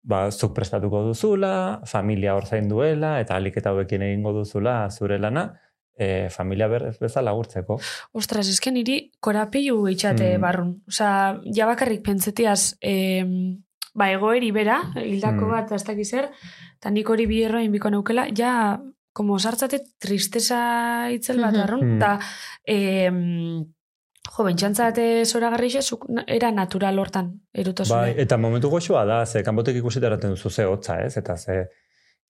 ba, zuk prestatuko duzula, familia hor zain duela, eta alik eta hauekin egingo duzula zure lana, e, familia berrez bezala gurtzeko. Ostras, esken niri korapilu eitxate Mm. barrun. Osa, ja bakarrik pentsetiaz, em, ba, egoeri bera, hildako Mm. bat, ez dakiz zer, eta nik hori bierroin biko neukela, ja, como sartzate tristeza itzel bat barrun, Mm. eta, em, jo, bentsantzate zora era natural hortan, erutasune. Bai, eta momentu goxoa da, ze kanpotek ikusita eraten duzu ze hotza, ez? Eta ze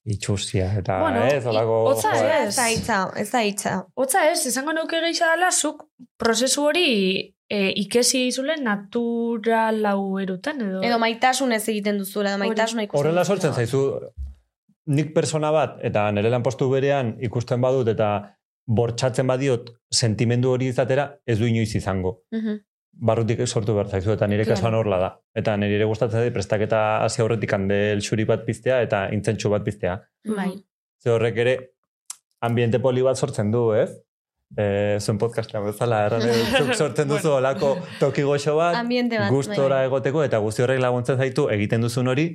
itxusia, eta Bueno, ez, olako... hotza ez. Ez da hitza, ez da hitza. Otza ez, esango neuke geisha dela, zuk prozesu hori e, ikesi izule natural hau eruten, edo... Edo maitasun ez egiten duzuela, edo maitasuna ikusten Horrela sortzen zaizu, nik persona bat, eta nire lanpostu berean ikusten badut, eta bortxatzen badiot sentimendu hori izatera, ez du inoiz izango. Mhm. Barrutik sortu behar zaizu, eta nire Claro. kasuan horla da. Eta nire ere gustatzen zait prestaketa hasi aurretik handel xuri bat piztea, eta intzentsu bat piztea. Bai. Ze horrek ere, ambiente poli bat sortzen du, ez? E, zuen podcastan bezala, erran sortzen duzu olako toki goxo bat, Ambiente bat. gustora bai, egoteko, eta guzti horrek laguntzen zaitu egiten duzun hori,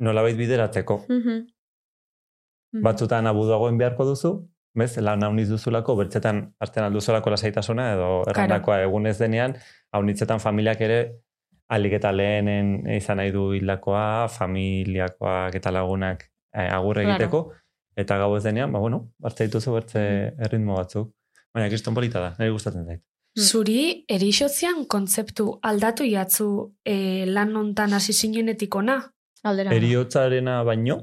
nolabait bideratzeko. bai. Mhm. Mhm. Batzutan abuduagoen beharko duzu, bez, lan hauniz duzulako, bertzetan hartzen alduzulako lasaitasuna, edo errandakoa egunez denean, haunitzetan familiak ere, alik eta lehenen izan nahi du hildakoa, familiakoak eta lagunak eh, agur Claro. egiteko, eta gau ez denean, ba, bueno, hartze dituzu bertze erritmo batzuk. Baina, kriston polita da, niri gustatzen zait. Zuri, erixotzean kontzeptu aldatu jatzu e, lan ontan hasi zinenetik ona? Aldera. Eriotzarena baino,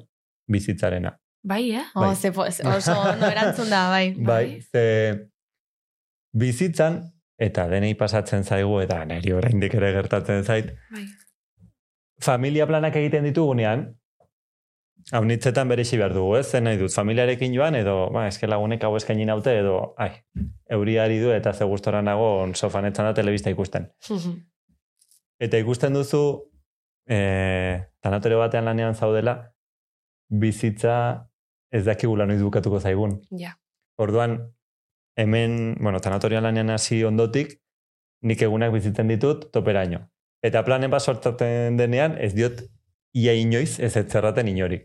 bizitzarena. Bai, eh? Oh, Bai. po- ze- oso ondo erantzun da, bai. Bai, ze bizitzan, eta denei pasatzen zaigu, eta niri oraindik ere gertatzen zait, Bai. familia planak egiten ditugunean, haunitzetan berexi behar dugu, ez? Zen nahi dut, familiarekin joan, edo, ba, eske lagunek hau eskaini naute, edo, ai, euriari du, eta ze gustora nago sofan etzan da telebista ikusten. Eta ikusten duzu, e, tanatorio batean lanean zaudela, bizitza ez dakigula noiz bukatuko zaigun. Ja. Orduan, hemen, bueno, tanatorian lanean hasi ondotik, nik egunak bizitzen ditut toperaino. Eta planen bat sortatzen denean, ez diot ia inoiz ez ez zerraten inori.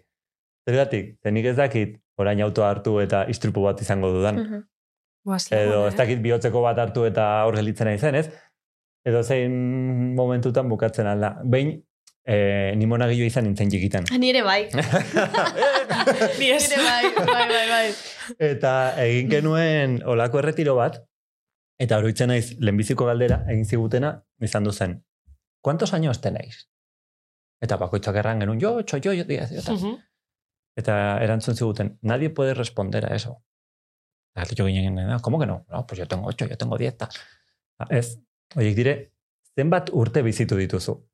Zergatik, zenik ez dakit orain autoa hartu eta istripu bat izango dudan. Mhm. Boaz, Edo ez eh? dakit bihotzeko bat hartu eta hor gelitzen nahi zen, ez? Edo zein momentutan bukatzen alda. Behin, eh, ni monagillo izan nintzen jikitan. Nire bai. Ni ez. Nire bai, bai, bai, bai. Eta egin genuen olako erretiro bat, eta oroitzen naiz lehenbiziko galdera, egin zigutena, izan du zen. ¿Cuántos años tenéis? Eta bakoitzak erran genuen, jo, txo, jo, jo, jo, ta. Mhm. Eta erantzun ziguten, nadie puede responder a eso. Eta jo ginen, "No, ¿cómo que no? No, pues yo tengo ocho, yo tengo diez, ta. Ez, oiek dire, zenbat urte bizitu dituzu.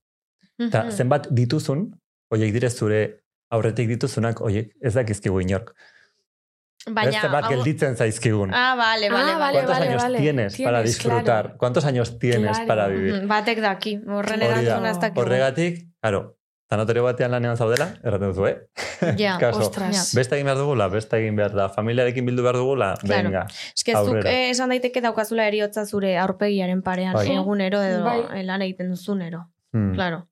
Eta zenbat dituzun, oiek dire zure aurretik dituzunak, oiek ez dakizkigu inork. Baina, zenbat hau- gelditzen zaizkigun. Ah, vale, vale, Ah, vale. ¿Cuántos vale, años vale. tienes, para Tienes, disfrutar? claro. ¿Cuántos años tienes Claro. para vivir? Batek daki, horren erantzuna ez dakigu. Horregatik, claro, tanatorio batean lanean zaudela, erraten duzu, eh? Ja, Kaso, Ostras. beste egin behar dugula, beste egin behar da, familiarekin bildu behar dugula, Claro. venga. Eske zuk eh, esan daiteke daukazula eriotza zure aurpegiaren parean Bai. egunero edo Bai. eh, lan egiten duzunero. Hmm. Claro.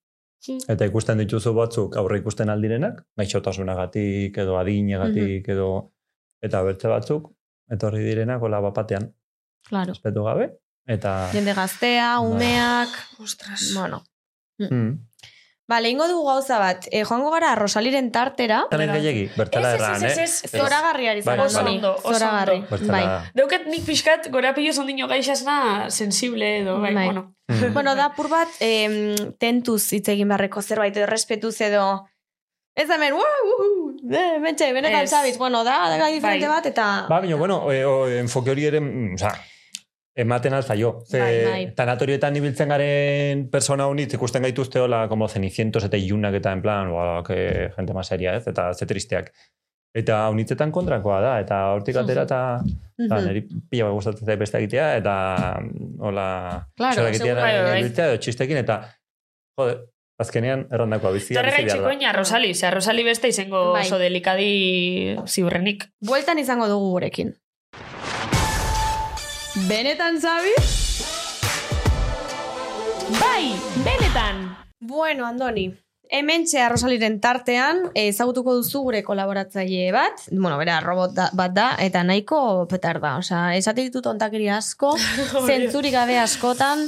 Eta ikusten dituzu batzuk aurre ikusten aldirenak, gaixotasunagatik edo adinegatik edo eta bertze batzuk, etorri direnak hola bapatean, Claro. espetu gabe, eta... Jende gaztea, umeak, Ostras. bueno. Hmm. Bale, ingo dugu gauza bat. E, joango gara Rosaliren tartera. Zanen gehiagi, bertala Ez, ez, erran, ez, ez, eh? ez. Zoragarriari Bai, zara. Oso bai. ondo, oso Zoragarri. ondo. Bertala- Bai. Deuket nik pixkat gorapillo zondino gaixasna sensible edo, bai, Bai. bueno. Hmm. Bueno, da pur bat em, tentuz hitz egin beharreko zerbait edo respetuz edo Ez da hemen, uh, uh, uh, eh, mentxe, benetan Ez. zabiz, bueno, da, da diferente Bai. bat, eta... Ba, baina, bueno, e, o, enfoke hori ere, mm, oza, ematen alzaio. Ze, Bai, bai. tanatorietan ibiltzen garen persona honit, ikusten gaituzte hola, como cenicientos eta ilunak eta en plan, ba, que gente más seria, ez? Eta ze tristeak. Eta honitzetan kontrakoa da, eta hortik atera eta eta Mhm. niri pila gustatzen zait beste egitea, eta mm, hola, Claro, zera egitea bai, bai. ibiltzea edo txistekin, eta, jode, azkenean errandakoa bizia Torrega bizi itxeko da. ina Rosali, zera Rosali beste izango Bai. oso delikadi ziurrenik. Bueltan izango dugu gurekin. Benetan zabi? Bai, benetan! Bueno, Andoni, hemen txea Rosaliren tartean ezagutuko duzu gure kolaboratzaile bat, bueno, bera, robot da, bat da, eta nahiko petar da. Osea, esate ditut ontakiri asko, zentzurik gabe askotan,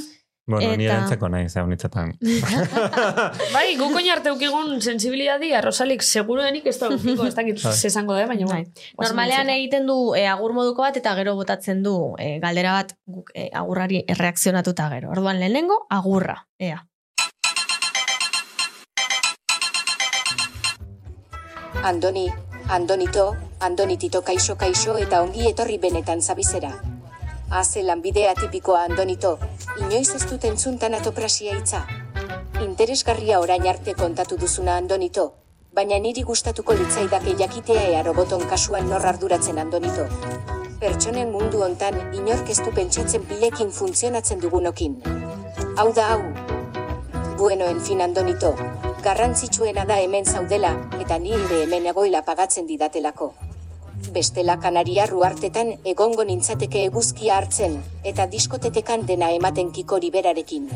Bueno, ni Eta- erantzeko nahi, ze honitzetan. Bai, guko arte ukigun sensibilidadi, Rosalik seguruenik ez da ukiko, ez dakit Bai. zesango da, baina Bai. Normalean egiten du e, agur moduko bat eta gero botatzen du e, galdera bat guk e, agurrari erreakzionatuta gero. Orduan lehenengo agurra, ea. Andoni, Andonito, Andonitito kaixo kaixo eta ongi etorri benetan zabizera. Haze lanbidea tipikoa Andonito, inoiz ez dut entzun tanatoprasia hitza. Interesgarria orain arte kontatu duzuna Andonito, baina niri gustatuko litzaidake jakitea ea roboton kasuan nor arduratzen andonito. Pertsonen mundu hontan inork ez du pentsatzen pilekin funtzionatzen dugunokin. Hau da hau. Bueno, en fin, Andonito, garrantzitsuena da hemen zaudela, eta ni ere hemen egoila pagatzen didatelako. Bestela Kanariar ruartetan egongo nintzateke eguzkia hartzen, eta diskotetekan dena ematen kikori berarekin.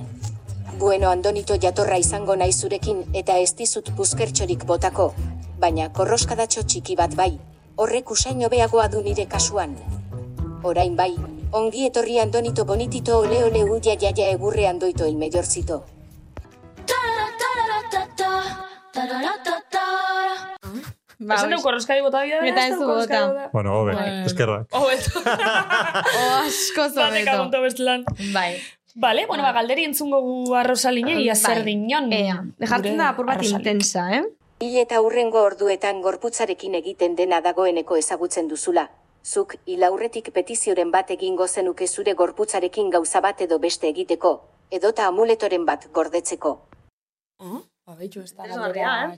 Bueno, Andonito jatorra izango nahi zurekin, eta ez dizut buskertxorik botako, baina korroskadatxo txiki bat bai, horrek usain hobeagoa du nire kasuan. Orain bai, ongi etorri Andonito bonitito ole ole uia jaia egurre andoito el mayorcito. Ba, Esan dugu korroskari bota bida? Eta ez du bota. Bueno, hobe, Bueno. eskerrak. Oh, eto. Oh, Batek zobeto. agunto bestelan. Bai. Vale, bueno, ba, galderi entzungo gu arrosaline, ia zer Bai. dinon. Ea, jartzen da apur bat intensa, eh? Hil eta hurrengo orduetan gorputzarekin egiten dena dagoeneko ezagutzen duzula. Zuk hil aurretik petizioren bat egingo zenuke zure gorputzarekin gauza bat edo beste egiteko, edota amuletoren bat gordetzeko. Oh, ba, behitxu, ez da Interesgarria,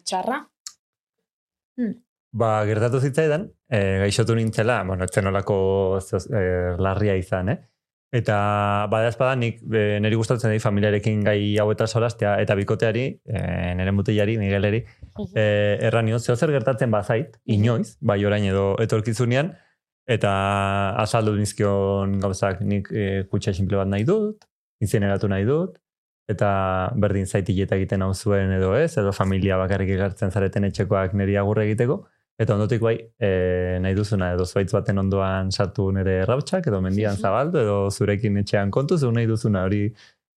txarra. Ba, gertatu zitzaidan, e, gaixotu nintzela, bueno, etzen olako e, larria izan, eh? Eta badazpada nik e, niri gustatzen dut familiarekin gai hauetan solastea eta bikoteari, e, nire mutilari, Migueleri, e, erranio zeo zer gertatzen bazait, inoiz, bai orain edo etorkizunean, eta azaldu nizkion gauzak nik e, kutsa simple bat nahi dut, incineratu nahi dut, eta berdin zaitileta egiten hau zuen edo ez, edo familia bakarrik egartzen zareten etxekoak niri agurre egiteko, eta ondotik bai, e, nahi duzuna, edo zuaitz baten ondoan sartu nire errautsak, edo mendian zabaldu, edo zurekin etxean kontu, zeu nahi duzuna, hori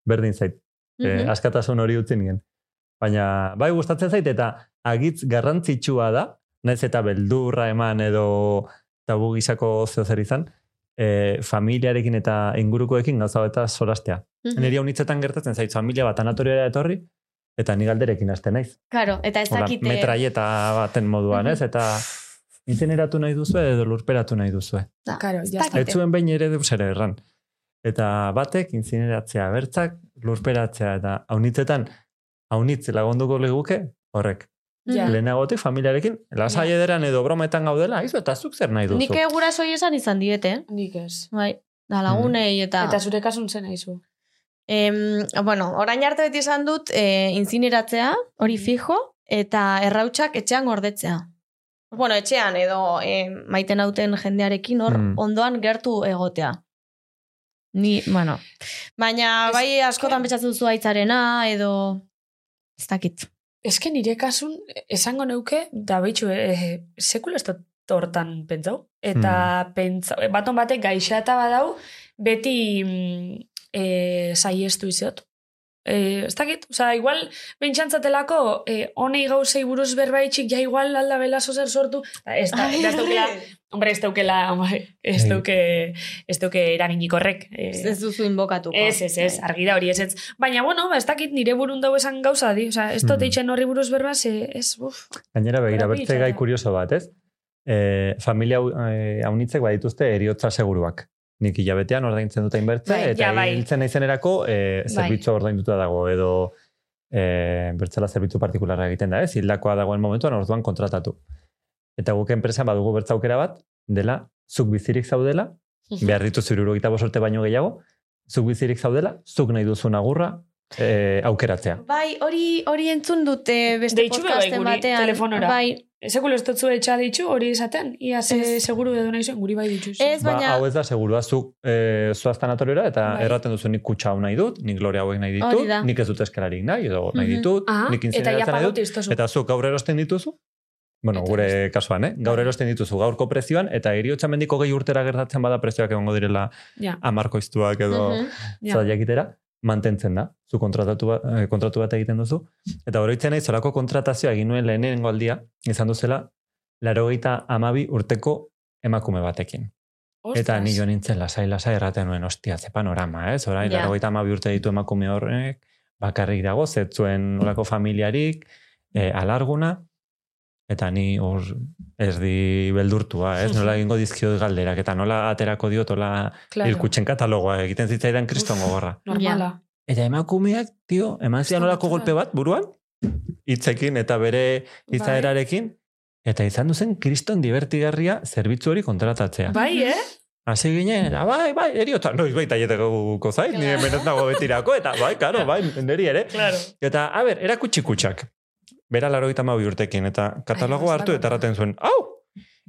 berdin zait, e, Mhm. askatasun hori utzi nien. Baina, bai, gustatzen zait, eta agitz garrantzitsua da, naiz eta beldurra eman edo tabu gisako zeo zer izan, e, familiarekin eta ingurukoekin gauza eta solastea. Mhm. Niri haunitzetan gertatzen zait, familia bat anatoriora etorri, eta ni galderekin haste naiz. Claro, eta ez dakite... metraieta baten moduan, Mhm. ez? Eta incineratu nahi duzu edo lurperatu nahi duzu. Da, Karo, ez zuen behin ere deus ere erran. Eta batek incineratzea bertzak, lurperatzea eta haunitzetan, haunitz lagunduko leguke, horrek. Ja. Lehenagotik familiarekin, lasai ederan edo brometan gaudela, izu, eta zuk zer nahi duzu. Nik gurasoi esan izan diete, Nik ez. bai. Da lagunei eta... Eta zure kasun zen aizu. Em, bueno, orain arte beti esan dut e, incineratzea, hori fijo, eta errautsak etxean gordetzea. Bueno, etxean edo e, maiten hauten jendearekin hor Mm. ondoan gertu egotea. Ni, bueno. Baina bai askotan pentsatzen duzu aitzarena edo ez dakit. Eske nire kasun, esango neuke, da behitxu, eh, sekula ez dut hortan pentsau. Eta pentsau, baton batek gaixata badau, beti mm, eh, saiestu izot. Eh, ez dakit, oza, igual, bentsantzatelako, eh, honei gauzei buruz berbaitxik, ja igual alda belazo zer sortu, Ba, ez da, ez daukela, hombre, ez daukela, ez dauke, ez dauke eraginik horrek. Eh, Ez, duzu inbokatuko. Ez, ez, ez, argi da hori ez, ez. Baina, bueno, ba, ez dakit nire burun dau esan gauza, di. Osa, ez dut Mm. eitzen horri buruz berba, ze, ez, uf. Gainera begira, bertze gai da. kurioso bat, ez? E, familia hau- e, haunitzek badituzte eriotza seguruak. Nik hilabetean ordaintzen dut hainbertze, Bai, eta ja, bai. hiltzen naizenerako e, Bai. zerbitzu ordainduta dago, edo e, bertzela zerbitzu partikularra egiten da, ez? Hildakoa dagoen momentuan orduan kontratatu. Eta guk enpresan badugu bertza aukera bat, dela, zuk bizirik zaudela, behar dituzu irurogeita bosorte baino gehiago, zuk bizirik zaudela, zuk nahi duzun agurra e, aukeratzea. Bai, hori hori entzun dute beste Deitxu bai podcasten guri, batean. telefonora. Bai, Sekulo ez dut zu etxa ditxu hori esaten, ia ze seguru edo nahi zuen, guri bai ditxu. Ez, Ba, baina... hau ez da segurua, zuk e, zoaz tanatoriora eta Bai. erraten duzu nik kutsa hau nahi dut, nik lore hauek nahi ditut, nik ez dut eskalarik nahi, edo nahi Mhm. ditut, Ah, nik eta ja incineratzen nahi dut, iztozu. eta zuk gaur erosten dituzu, bueno, Eta gure beste. kasuan, eh? gaur Bai. erosten dituzu gaurko prezioan, eta eriotza mendiko gehi urtera gertatzen bada prezioak egongo direla Ja, amarkoiztuak edo Mhm. ja. Mantentzen da. Zu kontratu, ba, eh, kontratu bat egiten duzu. Eta oroitzen nahi, zolako kontratazioa egin nuen lehenengo aldia, izan duzela, larogeita amabi urteko emakume batekin. Eta ni joan nintzen lasai lasai erraten nuen ostia ze panorama, ez? Orain Ja. yeah. 82 urte ditu emakume horrek, bakarrik dago, zetzuen olako familiarik, e, alarguna, eta ni hor ez di beldurtua, ez? Nola egingo dizkio galderak, eta nola aterako diot, ola claro. hilkutxen katalogoa egiten zitzaidan kriston gogorra. Normala. Eta emakumeak, tio, eman zian Kriston olako gogorra. golpe bat buruan, hitzekin eta bere izaerarekin, eta izan duzen kriston divertigarria zerbitzu hori kontratatzea. Bai, eh? Hasi ginen, eta bai, bai, eriota, noiz bai taieteko zait, nire Claro. menez nago betirako, eta bai, karo, bai, niri ere. Claro. Eta, a ber, erakutsi kutsak. Bera laro gita urtekin, eta katalogo hartu eta erraten zuen, hau,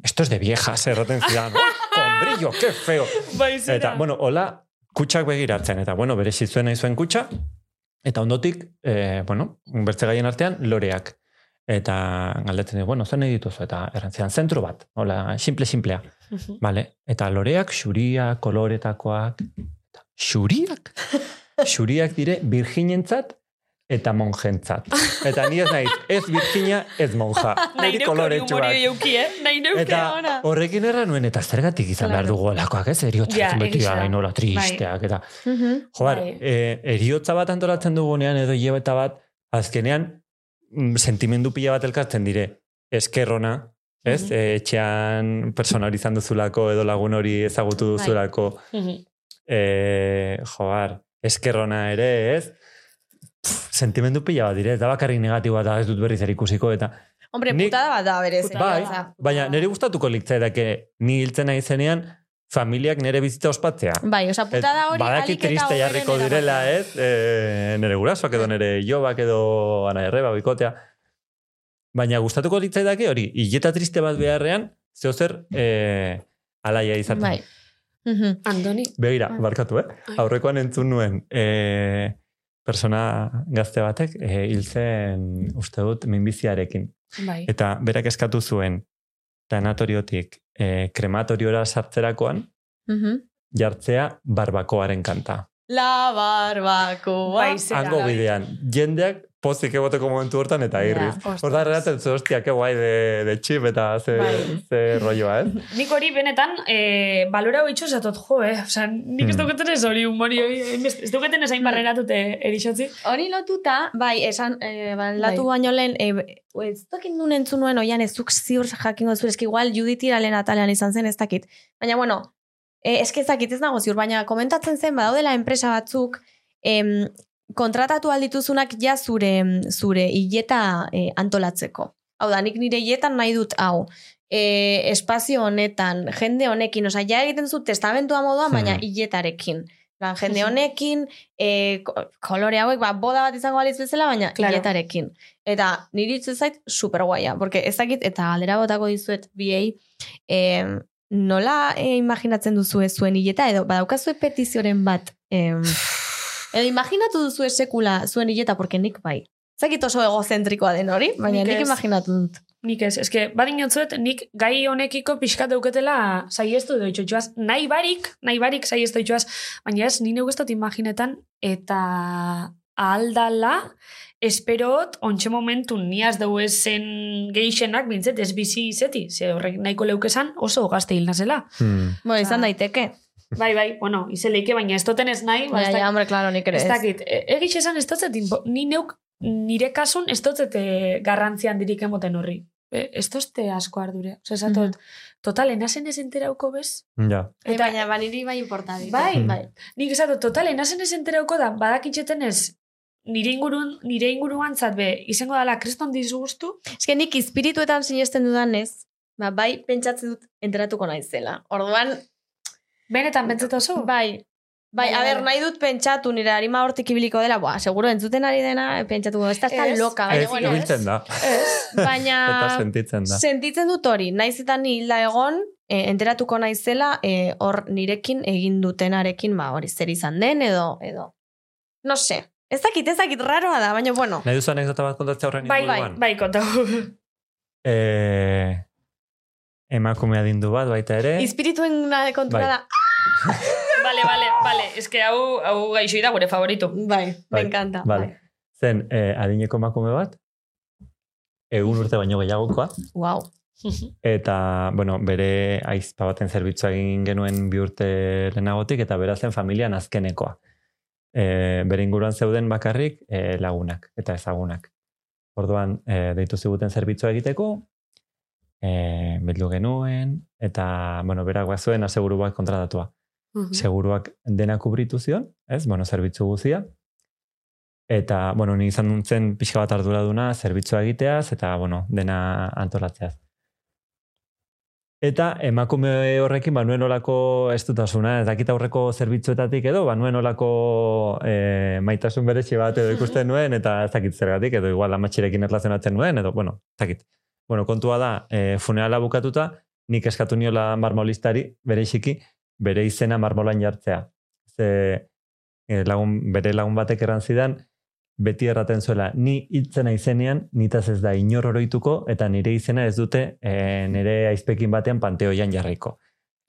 esto es de viejas, erraten zidan, oh, con brillo, qué feo. Bai, zera. Eta, bueno, hola, kutsak begiratzen, eta, bueno, bere zuen nahi zuen kutsa, eta ondotik, eh, bueno, bertze gaien artean, loreak. Eta galdetzen dugu, bueno, zen nahi dituzu, eta errantzian, zentro bat, hola, simple-simplea. Mhm. Vale. Eta loreak, xuriak, koloretakoak. Eta, Xuriak? Xuriak dire virginentzat eta monjentzat. Eta ni ez naiz, ez virgina, ez monja. Hori humorio koloretsuak. jauki, eh? Nahi neuke Eta ona. horrekin erra nuen, eta zergatik izan behar dugu olakoak, ez? Eriotza Ja, beti nola tristeak, eta... Mhm. Joar, Bai. e, eriotza bat antolatzen dugunean, edo hilabeta bat, azkenean, mm, sentimendu pila bat elkartzen dire, eskerrona, ez? Mhm. E, etxean personal izan duzulako, edo lagun hori ezagutu Bai. duzulako, Mhm. e, joar, eskerrona ere, ez? Pff, sentimendu pila bat dire, ez da bakarrik negatiboa eta ez dut berriz ere ikusiko, eta Hombre, Nik- putada bat da berez. bai, baina nire gustatuko litzaidake ni hiltzen nahi zenean, familiak nire bizitza ospatzea. Bai, osa putada hori Badaki eta triste jarriko direla, ez? E, nire gurasoak edo nire jobak edo ana erreba bikotea. Baina gustatuko litzaidake hori, hileta triste bat beharrean, zeo zer e, alaia izaten. Bai. Mhm. Andoni. Begira, barkatu, eh? Aurrekoan entzun nuen, e, persona gazte batek e, hil zen, uste dut, minbiziarekin. Bai. Eta berak eskatu zuen, tanatoriotik e, krematoriora sartzerakoan, Mhm. jartzea barbakoaren kanta. La barbacoa. Bai, zera, Hango bidean, jendeak pozik egoteko momentu hortan eta irriz. ostras. Horta erraten zu, hostia, que guai de, de chip eta ze, Bai. ze rolloa, ez? Nik hori benetan, eh, balora hoi zatot, jo, eh? Osa, nik ez Hmm. dauketen ez hori hainbeste- ez dauketen ez hain barrenatute erixotzi. Hori lotuta, bai, esan, e, latu Bai. baino lehen, e, ez dakit nun entzun nuen, oian ez zuk ziur jakingo zu, eski igual Judith iralen atalean izan zen ez dakit. Baina, bueno, e, eski ez dakit ez nago ziur, baina komentatzen zen, badaudela enpresa batzuk, em, kontratatu aldituzunak ja zure, zure hileta e, antolatzeko. Hau da, nik nire hiletan nahi dut hau. E, espazio honetan, jende honekin, osea, ja egiten zu testamentua moduan, baina Hmm. hiletarekin. Lan, jende honekin, e, ko- kolore hauek, ba, boda bat izango baliz bezala, baina Claro. hiletarekin. Eta niri itzen zait super guaia, porque ez dakit, eta galdera botako dizuet biei, e, nola e, imaginatzen duzu ez zuen hileta, edo badaukazue petizioren bat, em, edo imaginatu duzu sekula zuen hileta, porque nik bai. Ez dakit oso egozentrikoa den hori, baina Nik nik, imaginatu dut. Nik ez, eske, badin jotzuet, nik gai honekiko pixkat dauketela saiestu doitxo joaz. Nahi barik, nahi barik saiestu joaz, baina ez, nire gustot imaginetan, eta aldala, esperot, ontxe momentu niaz dau zen geixenak, bintzet, ez bizi izeti, ze horrek nahiko leukesan oso gazte hil nazela. Hmm. Bueno, izan daiteke. Bai, bai, bueno, izeleike, baina ez toten ez nahi, ba, Ja, ez ja, dakit- hombre, claro, nik ere ez ez. dakit, e- egiz esan ez dotzet, inpo- ni neuk nire kasun ez dotzet eh, garrantzian dirik emoten horri. E, ez dozte asko ardure. Osa, esatot, total, enazen ez enterauko bez? Ja. Eta, Eta- baina, ba, niri bai importa dit. Bai. bai. Nik esatot, total, enazen ez enterauko da, badakitxeten ez, nire ingurun, nire inguruan be, izango dala kriston disgustu, Eske nik espirituetan sinesten dudanez, ba, bai pentsatzen dut enteratuko naizela. Orduan, benetan bentzet oso? bai, bai, Bai, a ber, bai. nahi dut pentsatu nire harima hortik ibiliko dela, boa, seguro entzuten ari dena, pentsatuko, ez da ez da Ez. loka, baina, Ez, bueno, ibiltzen da. baina Eta sentitzen da. sentitzen dut hori, naiz eta ni hilda egon, e, enteratuko naizela, e, hor nirekin egin dutenarekin, ba, hori zer izan den, edo, edo, no sé, ez dakit, ez dakit, raroa da, baina, bueno, Nahi duzu anekdota bat kontatzea horren bai, bai, bai, kontau. Eh, emakumea dindu bat baita ere. Ispirituen kontura Bai. da, Vale, vale, vale. Ez que hau, hau gaixoi da gure favorito. bai, Bai, me encanta. Vale. Zen, eh, adineko emakume bat, egun urte baino gehiagokoa, Wow. eta, bueno, bere aizpa baten zerbitzua egin genuen bi urte lehenagotik, eta bera zen familian azkenekoa. E, bere inguruan zeuden bakarrik e, lagunak eta ezagunak. Orduan, e, deitu ziguten zerbitzua egiteko, e, bildu genuen, eta, bueno, berak bazuen aseguru bat kontratatua. Mhm. Seguruak dena kubritu zion, ez? Bueno, zerbitzu guzia. Eta, bueno, ni izan duntzen pixka bat arduraduna, zerbitzua egiteaz, eta, bueno, dena antolatzeaz. Eta emakume horrekin, ba, nuen olako estutasuna, ez dakit aurreko zerbitzuetatik edo, ba, nuen olako e, maitasun beretxe bat edo ikusten nuen, eta ez dakit zergatik, edo igual amatxirekin erlazionatzen nuen, edo, bueno, ez dakit. Bueno, kontua da, e, funerala bukatuta, nik eskatu niola marmolistari, bere isiki, bere izena marmolan jartzea. Ze, e, lagun, bere lagun batek erran zidan, beti erraten zuela, ni hitzena izenean, nitaz ez da inor oroituko, eta nire izena ez dute e, nire aizpekin batean panteoian jarriko.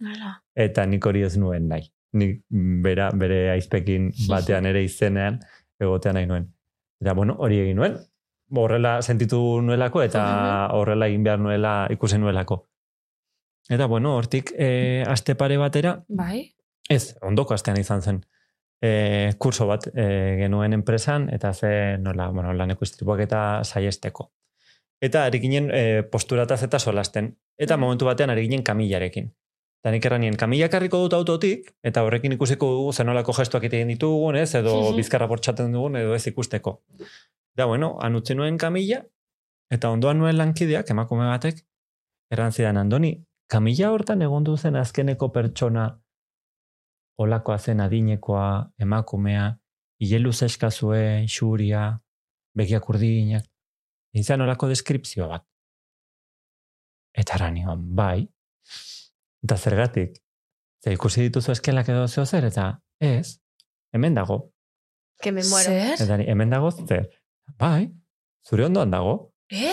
Hala. Eta nik hori ez nuen nahi. Nik bera, bere aizpekin batean ere izenean egotean nahi nuen. Eta bueno, hori egin nuen. Horrela sentitu nuelako eta horrela egin behar nuela ikusi nuelako. Eta bueno, hortik e, aste pare batera, Bai. ez, ondoko astean izan zen, e, kurso bat e, genuen enpresan, eta ze nola, bueno, laneko istripuak eta saiesteko. Eta ari ginen e, posturataz eta solasten. Eta momentu batean ari ginen kamilarekin. Eta nik erranien, kamila karriko dut autotik, eta horrekin ikusiko dugu zenolako gestuak egiten ditugun, ez, edo bizkarra bortxaten dugun, edo ez ikusteko. Da, bueno, anutzi nuen kamila, eta ondoan nuen lankideak, emakume batek, erran zidan, Andoni, kamila hortan egon zen azkeneko pertsona olakoa zen adinekoa, emakumea, hileluz eskazue, xuria, begiak urdinak, izan olako deskripzio bat. Eta aranion, bai, eta zergatik, ze ikusi dituzu eskelak edo zeo zer, eta ez, hemen dago, Que me muero. Zer? eta hemen dago zer, bai, zure ondoan dago, Eh?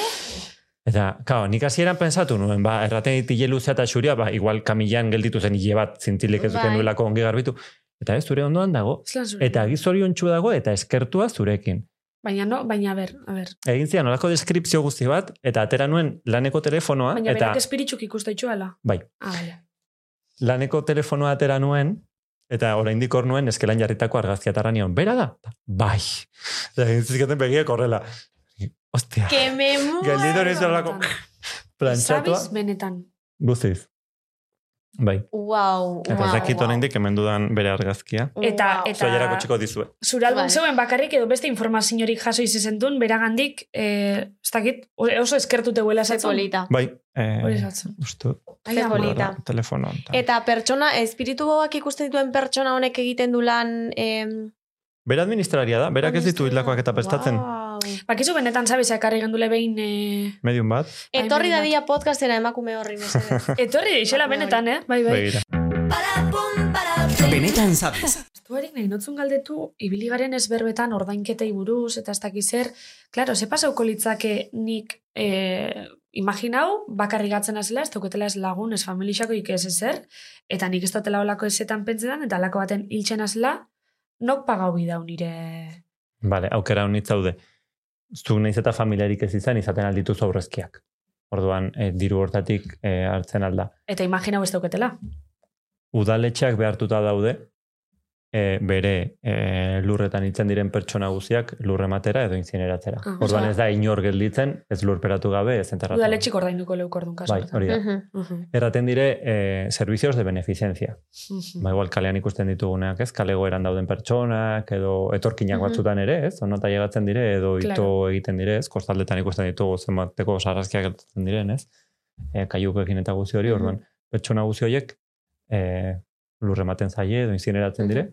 Eta, kao, nik hasieran pensatu nuen, ba, erraten dit hile luzea eta xuria, ba, igual kamilan gelditu zen hile bat zintzilik ez duten Bai. duelako ongi garbitu. Eta ez, zure ondoan dago, eta gizorion dago, eta eskertua zurekin. Baina no, baina ber, a ber. Egin zian, olako deskripzio guzti bat, eta atera nuen laneko telefonoa, Baina eta berak espiritzuk ikuste itxuela. Bai. Ah, laneko telefonoa atera nuen, eta oraindik hor nuen eskelan jarritako argazkia eta nion, bera da? Bai. Eta egin zizkaten begiak horrela. Ostia, Que me muero. gelditu nizu olako plantxatua. Zabiz, benetan. Guztiz. Bai. Wow, Eta ez dakit oraindik hemen dudan bere argazkia. Eta, eta Zoiarako txiko dizue. zure album Bai. zeuen bakarrik edo beste informaziorik jaso izizentun, beragandik, eh, ez dakit, oso eskertute huela Ze esatzen. polita. Bai. Eh, Hori Ze ama. polita. Telefono. Eta pertsona, espiritu ikusten dituen pertsona honek egiten du lan... Em, Bera administraria da, berak ez ditu hildakoak eta prestatzen. Wow. Bakizu benetan sabez ekarri gendule behin... Eh... Medium bat, Etorri da dia podcastera emakume horri. Etorri deixela benetan, eh? Bai, bai. begira. Benetan sabes. Estuarik nahi notzun galdetu, ibili garen ezberbetan ordainketei buruz, eta ez dakiz zer, klaro, ze pasauko litzake nik eh, imaginau, bakarrik gatzen azela, ez dauketela ez lagun, ez familixako ez ezer, eta nik ez dutela olako ezetan pentsetan, eta alako baten hiltzen azela, nok pagau bidau nire... Vale, aukera honitz zaude. Zuk naiz eta familiarik ez izan, izaten aldituz aurrezkiak. Orduan, eh, diru hortatik eh, hartzen alda. Eta imaginau ez dauketela. Udaletxeak behartuta daude, eh, bere eh, lurretan hitzen diren pertsona guziak lurrematera edo inzineratzera. Ah, Orduan ez da inor gelditzen, ez lurperatu gabe, ez enterratu. gabe. Udaletxik ordainduko leuk orduan kasu. Bai, hori da. Mhm. Mhm, Erraten dire eh, servicios de beneficencia. mhm. Ba, igual kalean ikusten dituguneak, ez? Kalegoeran dauden pertsonak, edo etorkinak Mhm. batzutan ere, ez? Onota llegatzen dire, edo ito Claro. egiten dire, ez? Kostaldetan ikusten ditugu zenbateko sarrazkiak gertatzen diren, ez? E, kaiukekin eta guzti hori, orduan, pertsona guzti horiek e, lurrematen zaie edo inzineratzen dire.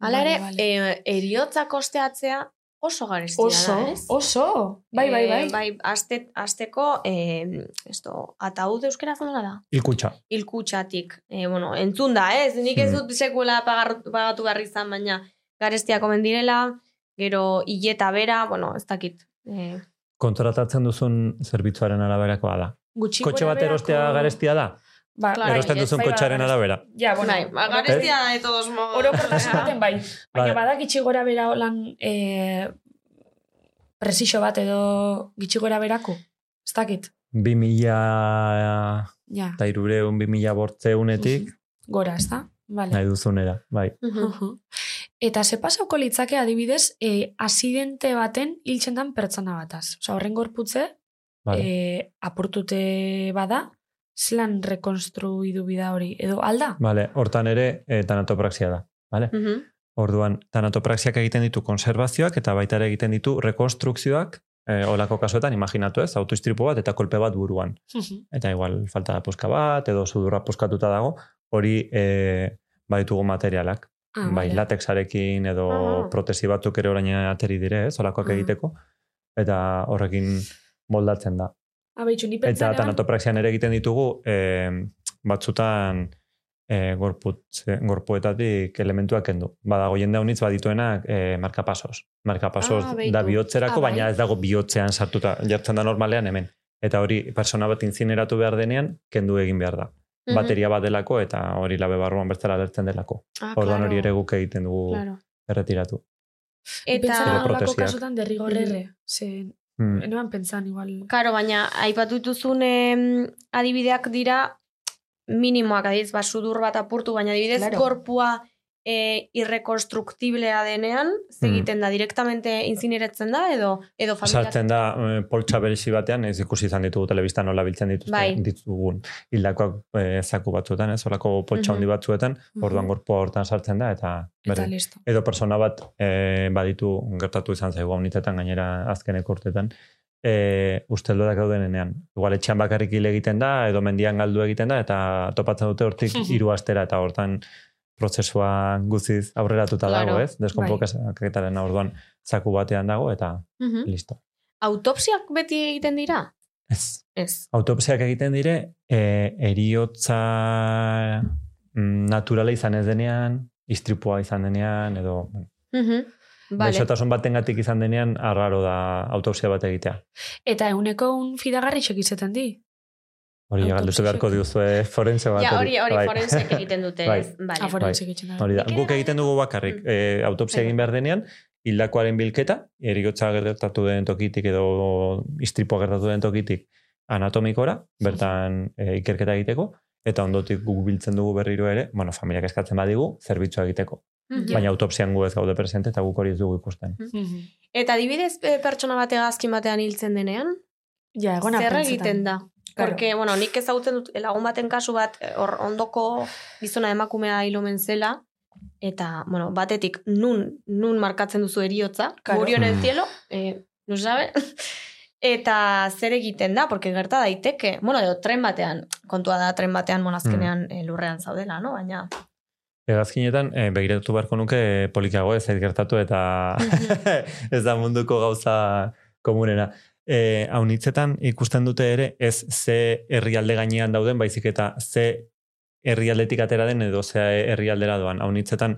Hala ere, Vale, vale. eh, eriotza kosteatzea oso garestia Oso, da, ez? oso. Bai, bai, bai. Eh, bai, aste, asteko, eh, esto, ataud euskera nola da? Ilkutxa. Ilkutxatik. Eh, bueno, entzun da, ez? Nik ez Hmm. dut sekuela pagar, pagatu behar izan, baina garestia komen direla, gero hileta bera, bueno, ez dakit. Eh, Kontratatzen duzun zerbitzuaren araberakoa da. Gutxi Kotxe bat erostea garestia da? Ba, Claro, Erosten bai, duzun bai, bai, bai. arabera. Ja, bueno, bai, ba, garestia da de todos modos. Orokortasun baten bai. Baina Bai. badak itxi gora bera holan e, presixo bat edo gitxi gora berako. Ez dakit. 2000 Ja, eta irureun, 2000 bortzeunetik, gora, ez da? Vale. nahi duzunera, bai. Mhm. Eta ze pasauko litzake adibidez, e, asidente baten hiltzen dan pertsona bataz. Osa, horren gorputze, Vale. e, apurtute bada, zelan rekonstruidu bida hori, edo alda? Vale, hortan ere eh, tanatopraxia da. Vale? Mhm. Orduan, tanatopraxiak egiten ditu konservazioak eta baita ere egiten ditu rekonstrukzioak, e, olako kasuetan, imaginatu ez, autoistripu bat eta kolpe bat buruan. Eta igual falta da puska bat, edo sudurra puskatuta dago, hori e, baditugu materialak. Ah, bai, vale. latexarekin edo Ah. protesi batzuk ere orain ateri dire, ez, olakoak Ah. egiteko. Eta horrekin moldatzen da. Ah, behitxu, ni Eta pentsan eban- tanatopraxian ere egiten ditugu e, batzutan e, gorputz, gorpuetatik elementuak kendu. Badago jende honitz badituenak e, markapasos. Markapasos Ah, beitu. da bihotzerako, Ah, bai. baina ez dago bihotzean sartuta, jartzen da normalean hemen. Eta hori persona bat incineratu behar denean, kendu egin behar da. Mhm. Bateria bat delako eta hori labe barruan bertzara alertzen delako. Ah, Orduan claro, hori ere guk egiten dugu Claro. erretiratu. Eta, Edo olako protesiak. kasutan derrigorrerre. Hmm. eneban pentsan igual. Karo, baina aipatu dituzun em, adibideak dira minimoak, adibidez, ba, sudur bat apurtu, baina adibidez, Claro. gorpua e, irrekonstruktiblea denean, ze Mm. da, direktamente inzineratzen da, edo, edo familia... Sartzen da eh, poltsa berezi batean, ez ikusi izan ditugu telebista nola biltzen dituzte, Bai. ditugun hildakoak eh, zaku batzuetan, ez, olako poltsa Mhm. handi batzuetan, orduan Mhm. gorpua hortan sartzen da, eta Eta berdin. listo. Edo persona bat eh, baditu gertatu izan zaigu haunitetan, gainera azkeneko urtetan, e, usteldoak daudenean. Igual etxean bakarrik hil egiten da, edo mendian galdu egiten da, eta topatzen dute hortik hiru astera, eta hortan prozesua guziz aurreratuta Claro, dago, ez? Deskonpoketaren orduan zaku batean dago, eta Mhm. listo. Autopsiak beti egiten dira? Ez. Ez. Autopsiak egiten dire, e, eriotza mm, naturala izan ez denean, istripua izan denean, edo Mhm. Vale. Gaixotasun batengatik izan denean, arraro da autopsia bat egitea. Eta euneko un fidagarri izaten di. Hori galduzu beharko diozue forense bat. Ja, hori, hori Bai. forensek egiten dute, Bai. Vale. Aforensik egiten da. Hori da. Nik Guk egiten dugu bakarrik. Mm. E, autopsia Bai. egin behar denean, hildakoaren bilketa, eriotza gertatu den tokitik edo istripua gertatu den tokitik anatomikora, bertan e, ikerketa egiteko, eta ondotik guk biltzen dugu berriro ere, bueno, familiak eskatzen badigu, zerbitzua egiteko. Mhm. Baina autopsian gu ez gaude presente eta guk hori ez dugu ikusten. Mhm. Eta adibidez e, pertsona bate gazkin batean hiltzen denean, Ja, egona zer egiten da? Claro. Porque, bueno, nik ezagutzen dut lagun baten kasu bat eh, hor ondoko gizona emakumea hil omen zela, eta, bueno, batetik nun, nun markatzen duzu eriotza, Claro. murió en el Mm. cielo, eh, no sabe? eta zer egiten da, porque gerta daiteke, bueno, edo tren batean, kontua da tren batean, bueno, azkenean eh, lurrean zaudela, no? Baina, Hegazkinetan, e, begiratu beharko nuke e, polikiago ez zait gertatu eta ez da munduko gauza komunena. E, haunitzetan ikusten dute ere ez ze herrialde gainean dauden, baizik eta ze herrialdetik atera den edo ze herrialdera doan. Haunitzetan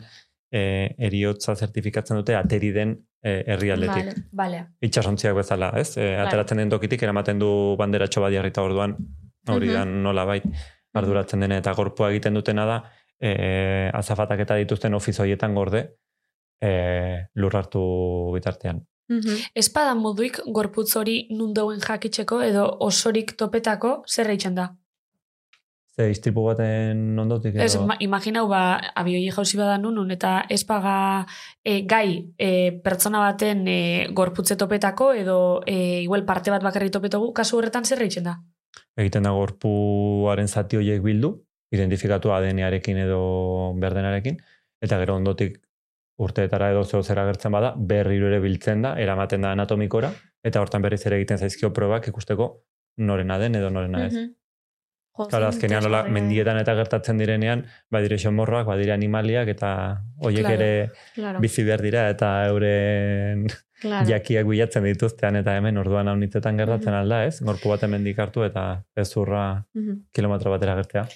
e, eriotza zertifikatzen dute ateri den e, herrialdetik. Vale. Vale. Itxasontziak bezala, ez? E, ateratzen den tokitik eramaten du banderatxo bat jarrita orduan, hori da nola bait, arduratzen dena eta gorpua egiten dutena da, e, azafatak eta dituzten ofizoietan gorde, e, lurrartu bitartean. Espada moduik gorputz hori nundoen jakitzeko edo osorik topetako zer eitzen da. Ze istripu baten ondotik edo... Ez, ma, imaginau ba, abioi jauzi bada nunun, eta espaga e, gai e, pertsona baten e, gorputze topetako edo e, igual parte bat bakarrik topetogu, kasu horretan zer eitzen da. egiten da gorpuaren zati horiek bildu, identifikatu ADN-arekin edo berdenarekin, eta gero ondotik urteetara edo zeo zer agertzen bada, berriro ere biltzen da, eramaten da anatomikora, eta hortan berriz ere egiten zaizkio probak ikusteko norena den edo norena ez. Claro, zein azkenean nola, mendietan eta gertatzen direnean, badire xomorroak, badire animaliak, eta horiek Claro. ere Claro, bizi behar dira, eta euren claro. jakiak bilatzen dituztean, eta hemen orduan haunitzetan gertatzen Mhm. alda, ez? Gorpu bat hemendik hartu, eta ez zurra Mhm. kilometro batera gertea.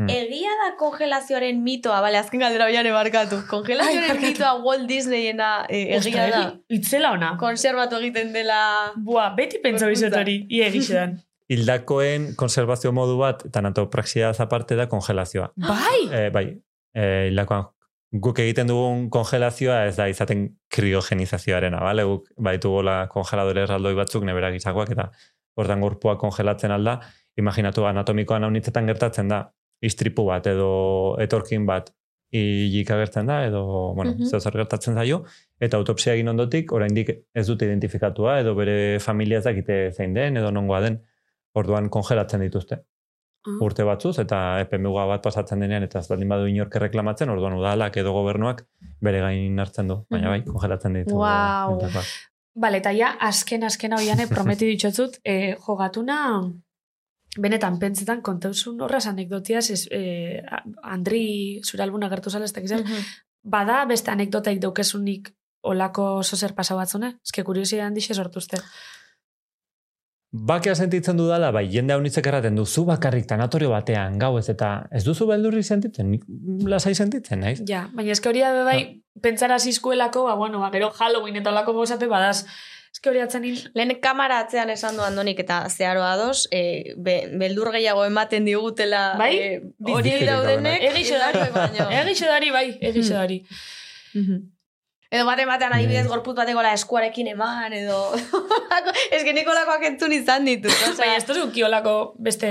Mm. Egia da kongelazioaren mitoa, bale, azken galdera bian barkatu. Kongelazioaren Ai, mitoa Walt Disneyena eh, egia da. Itzela ona. Konserbatu egiten dela... Bua, beti pentsa bizet hori, ie egisedan. Hildakoen konservazio modu bat, tanatopraxia aparte da kongelazioa. bai! E, bai, e, hildakoan guk egiten dugun kongelazioa ez da izaten kriogenizazioarena, bale? Guk baitugola kongeladore erraldoi batzuk nebera gizakoak eta hortan gorpua kongelatzen alda, imaginatu anatomikoan haunitzetan gertatzen da, istripu bat edo etorkin bat hilik agertzen da, edo, bueno, Mhm. mm zer gertatzen zaio, eta autopsia egin ondotik, oraindik ez dute identifikatua, edo bere familia ez dakite zein den, edo nongoa den, orduan kongelatzen dituzte. Ah. urte batzuz, eta epe muga bat pasatzen denean, eta ez baldin badu inork erreklamatzen, orduan udalak edo gobernuak bere gain hartzen du, baina bai, kongelatzen ditu. Wow. Bale, eta ja, azken, azken hau jane, prometi ditxotzut, eh, jogatuna, benetan, pentsetan, kontauzun horraz anekdotiaz, ez, eh, Andri, zure albuna gertu zala, ez dakiz, bada beste anekdotaik daukezunik olako zozer pasa batzune? Ez que kuriosia handixe sortuzte. Bakea sentitzen dudala, bai, jende hau nitzek erraten du, zu bakarrik tanatorio batean, gau ez, eta ez duzu beldurri sentitzen, nik lasai sentitzen, naiz? Ja, baina eske hori da bai, pentsara zizkuelako, ba, bueno, ba, gero Halloween eta olako gozate badaz. Eske hori atzenin, Lehen kamara atzean esan du Andonik eta zeharo ados, e, be, beldur gehiago ematen digutela Bai? e, Hori- daudenek. egixo dari, baino. egixo dari, bai, egixo dari. Mhm. Edo bate batean adibidez gorputz bateko la eskuarekin eman, edo... Ez que nikolakoak entzun izan ditu. Baina ez duzu kiolako beste...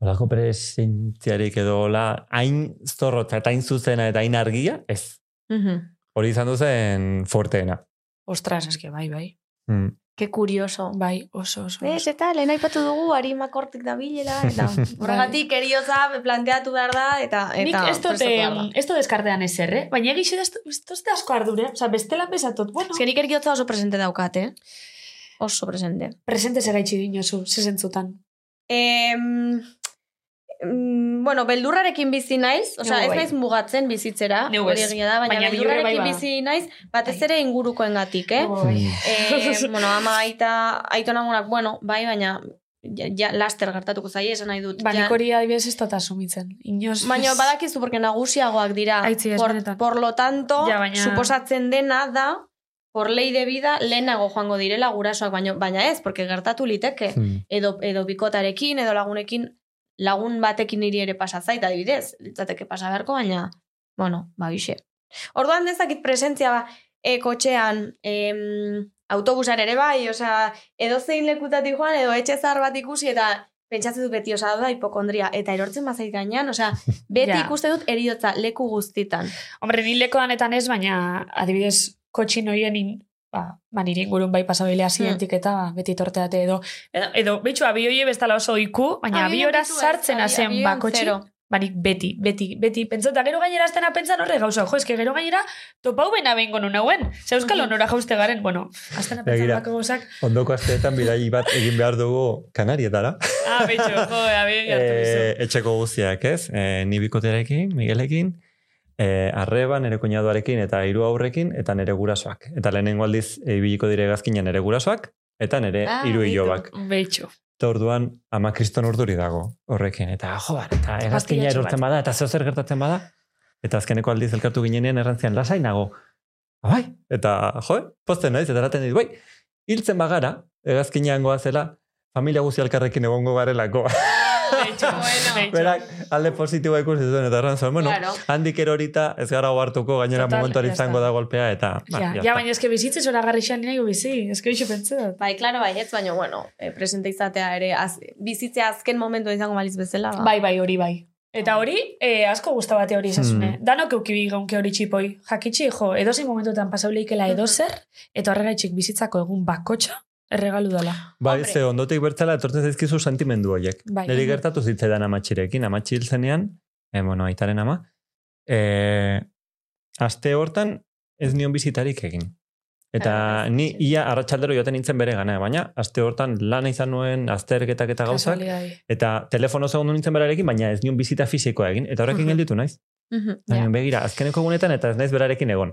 Olako presentziarik edo hola, hain zorrotza eta hain zuzena eta hain argia, ez. Mhm. Hori izan duzen forteena. Ostras, eske, bai, bai. Mm. Ke kurioso. Bai, oso, oso. Ez, oso. eta lehen aipatu dugu harimakortik da bilela, eta horregatik eriotza planteatu behar da, eta, Nik eta ez dut, prestatu behar da. em, ez dut deskartean ezer, eh? Baina egixe ez dut- ez dut asko ardure. Osa, bestela pesatot, bueno, Ez que nik eriotza oso presente daukat, eh? Oso presente. presente segaitxi dinozu, zezentzutan. Em, mm, bueno, beldurrarekin bizi naiz, osea, ez bai. naiz mugatzen bizitzera, hori egia da, baina, Baina beldurrarekin bilurre bai bizi naiz, batez Bai. ere ingurukoengatik, eh? Bai. Eh, bueno, ama aita, aitona amonak, bueno, bai, baina ja, ja, laster gertatuko zaie, esan nahi dut. Ba, ja. nik hori adibidez ez dut asumitzen. Inoz... Baina badakizu, porque nagusiagoak dira. Aitzi, por, benetan. por lo tanto, Ja, baina- suposatzen dena da, por ley de vida, lehenago joango direla gurasoak, baina, baina ez, porque gertatu liteke. Mm. Edo, edo bikotarekin, edo lagunekin, lagun batekin niri ere pasa zait, adibidez, litzateke pasa beharko, baina, bueno, ba, bixe. Orduan dezakit presentzia ba, e, kotxean, em, autobusan ere bai, osea, edo zein lekutatik joan, edo etxe zahar bat ikusi, eta pentsatzen dut beti, osea, da hipokondria, eta erortzen bazait gainean, osea, beti Ja. ikuste dut eriotza leku guztitan. Hombre, ni leko danetan ez, baina adibidez kotxin horien in, ba, ba nire ingurun bai pasabilea zientik eta ba, beti torteate edo. Edo, edo betxu, abioie bestala oso iku, baina abiora sartzen abi- abioen bakotxi. Banik beti, beti, beti, pentsota gero gainera aztena pentsan horre gauza, jo, eske gero gainera topau bena behingo nun hauen. Ze euskal honora jauste garen, bueno, aztena pentsan Begira. bako gauzak, Ondoko asteetan bidai bat egin behar dugu Kanarietara. ah, betxo, jo, jartu e, etxeko guztiak, ez? E, ni bikotearekin, Miguelekin, e, arreba, nere kuñaduarekin eta hiru aurrekin, eta nere gurasoak. Eta lehenengo aldiz e, ibiliko dire gazkina nere gurasoak, eta nere Ah, hiru beitu. ilobak. Betxo. Eta orduan, ama kriston urduri dago horrekin. Eta jo, bar, eta egazkina erortzen bada, eta zer zer gertatzen bada. Eta azkeneko aldiz elkartu ginenean errantzian, lasai nago. "Ah, Bai, eta jo, posten naiz, eta eraten dit, bai, hiltzen bagara, egazkinean goazela, familia guzti elkarrekin egongo garelako. Berak alde positiboa ikusi zuen, eta erran zuen, bueno, Claro. handik erorita ez gara hartuko gainera Total, momentu ya izango da golpea, eta... ba, Ja, ya ja, está. baina eske bizitze zora garri xan nahi bizi, eske bixo pentsa. Bai, klaro, bai, ez, baina, bueno, e, presente izatea ere, az, bizitzea azken momentu izango baliz bezala. ba. Bai, bai, hori bai. Eta hori, eh, asko gustabate hori izasune. Hmm. Danok eukibi gaunke hori txipoi. Jakitxi, jo, edozein momentutan pasauleikela edozer, eta horregaitxik bizitzako egun bakotxa, erregalu dela. Bai, Hombre. ze ondotik bertzela etortzen zaizkizu sentimendu horiek. Bai. Neri gertatu zitzaidan amatxirekin, amatxi hil zenean, e, bueno, aitaren ama, e, aste hortan ez nion bizitarik egin. Eta Ah, ni ia arratsaldero joaten nintzen bere gana, baina aste hortan lana izan nuen azterketak eta gauzak, eta telefono segundu nintzen berarekin, baina ez nion bizita fisikoa egin, eta horrekin Mhm. gelditu naiz. Mhm, Baina ja. begira, azkeneko egunetan eta ez naiz berarekin egon.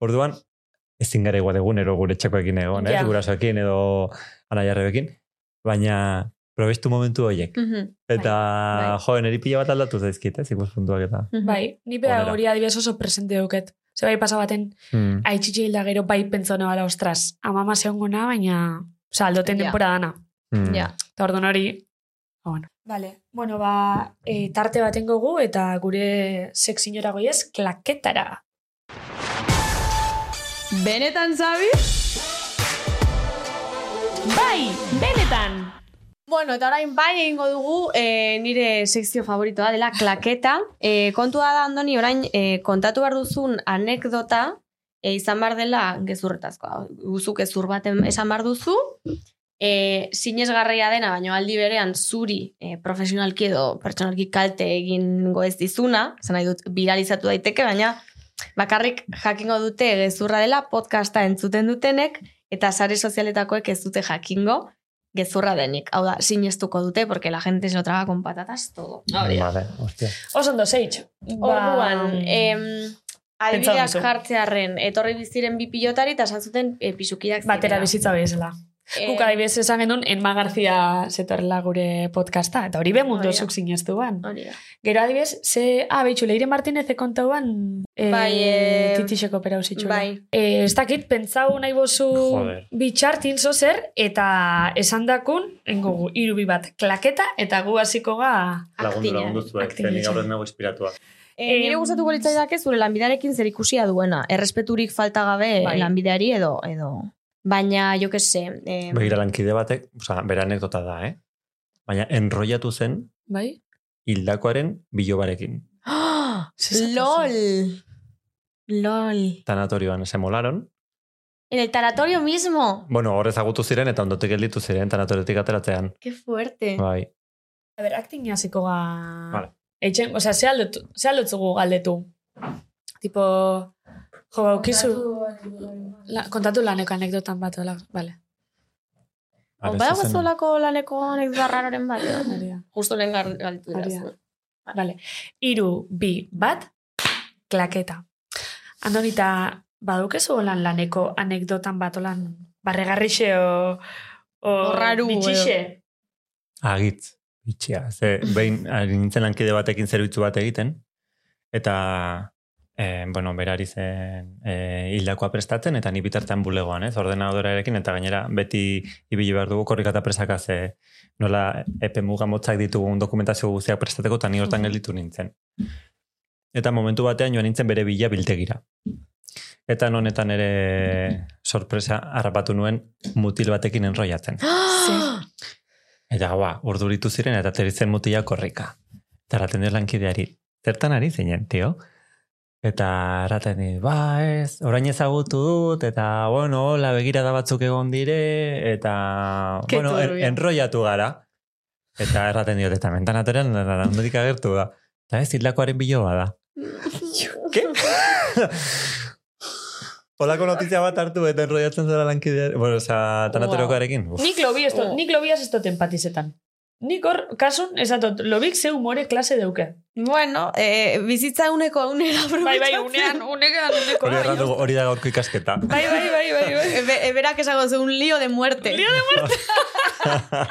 Orduan, ezin gara igual egunero gure txakoekin egon, Ja. ez? Gurasoekin edo anaiarrebekin. Baina, probestu momentu horiek. Mhm, Eta, bai. jo, neri pila bat aldatu zaizkit, ez? Ikuspuntuak eta. mhm. Bai, ni bea Onera. hori adibidez oso presente duket. Ze bai pasa baten, Hmm. aitxitxe hilda gero bai pentsona bala, ostras, amama zehongona, baina, oza, aldoten Ja. denpora dana. Hmm. Ja. Eta orduan hori, ba, bueno. Vale. Bueno, ba, e, tarte baten gogu eta gure sexinora goiez, klaketara. Benetan, Zabi? Bai, benetan! Bueno, eta orain bai egingo dugu e, nire sekzio favoritoa dela klaketa. E, kontua da, Andoni, orain e, kontatu behar duzun anekdota e, izan behar dela gezurretazkoa. Guzuk gezur baten esan behar duzu, e, sinesgarria dena, baina aldi berean zuri e, profesionalki edo pertsonalki kalte egingo ez dizuna, zan nahi dut viralizatu daiteke, baina bakarrik jakingo dute gezurra dela podcasta entzuten dutenek, eta sare sozialetakoek ez dute jakingo gezurra denik. Hau da, sinestuko dute, porque la gente se lo traga con patatas todo. Hori da. Vale, hostia. Oso ondo, zeitz. Orduan, em, adibideak Ba, duzu. jartzearren, etorri biziren bi pilotari, eta esan zuten e, pisukidak Batera zirela. bizitza bezala. Eh, Guk adibidez esan genuen Enma Garzia zetorrela gure podcasta, eta hori be mundu zuk sinestu ban. Gero adibidez, ze, ah, behitxu, Leire Martinez ekantauan e, Bai, eh, titixeko perau zitxula. bai. E, ez dakit, pentsau nahi bozu Joder. bitxartin zozer, eta esan dakun, engo iru bi bat klaketa, eta gu hasiko ga... Lagundu, lagundu zuek, zenik gaur ez nago inspiratua. E, nire Em, gustatuko litzaidake zure lanbidarekin zer ikusia duena. Errespeturik falta gabe Bai. lanbideari edo edo Baina, jo que se... Eh, Begira lankide batek, oza, bera anekdota da, eh? Baina enrollatu zen Bai? hildakoaren bilobarekin. ¡Lol! LOL. Tanatorioan se molaron. En el tanatorio mismo. Bueno, hor ezagutu ziren eta ondotik gelditu ziren tanatoriotik ateratzean. Qué fuerte. Bai. A ber, acting hasiko ga... Vale. Eitzen, osea, ze aldotu, ze aldotzugu galdetu. Tipo, jo, baukizu... La, kontatu laneko anekdotan bat, hola, vale. Vale, Bada gozolako laneko anekdota raroren bat. Da. Justo lehen galtu dira. Vale. Iru, bi, bat, klaketa. Andonita, badukezu holan laneko anekdotan bat holan barregarrixe o... O, raru, bitxixe. Agitz, bitxia. Ze, behin, ari nintzen lankide batekin zerbitzu bat egiten, eta, e, bueno, berari zen e, hildakoa prestatzen, eta ni bitartean bulegoan, ez, ordenadorarekin, eta gainera beti ibili behar dugu korrika eta presaka ze nola epe muga motzak ditugun dokumentazio guztiak prestateko, eta ni hortan gelditu nintzen. Eta momentu batean joan nintzen bere bila biltegira. Eta honetan ere sorpresa harrapatu nuen mutil batekin enroiatzen. Eta gaua, urduritu ziren eta teritzen mutila korrika. Eta dira lankideari, zertan ari zinen, tio? Eta erraten dit, ba ez, orain ezagutu dut, eta bueno, hola begirada batzuk egon dire, eta Ke bueno, en, enroiatu gara. Eta erraten diot, eta mentanatorean, ondotik agertu da. Eta ez, hildakoaren biloba da. Ke? Olako notizia bat hartu eta enroiatzen zara lankidea. Bueno, oza, tanatoriokoarekin. Uf. Nik lobi ez Oh. nik lobiaz ez dut empatizetan. Nik hor, kasun, dut, lobik ze humore klase deuke. Bueno, eh, bizitza uneko unera Bai, bai, unean, unean, uneko. Hori, erran dugu, hori da gaurko ikasketa. Bai, bai, bai, bai, bai. Ebe, eberak esango zu un lío de muerte. Lío de muerte.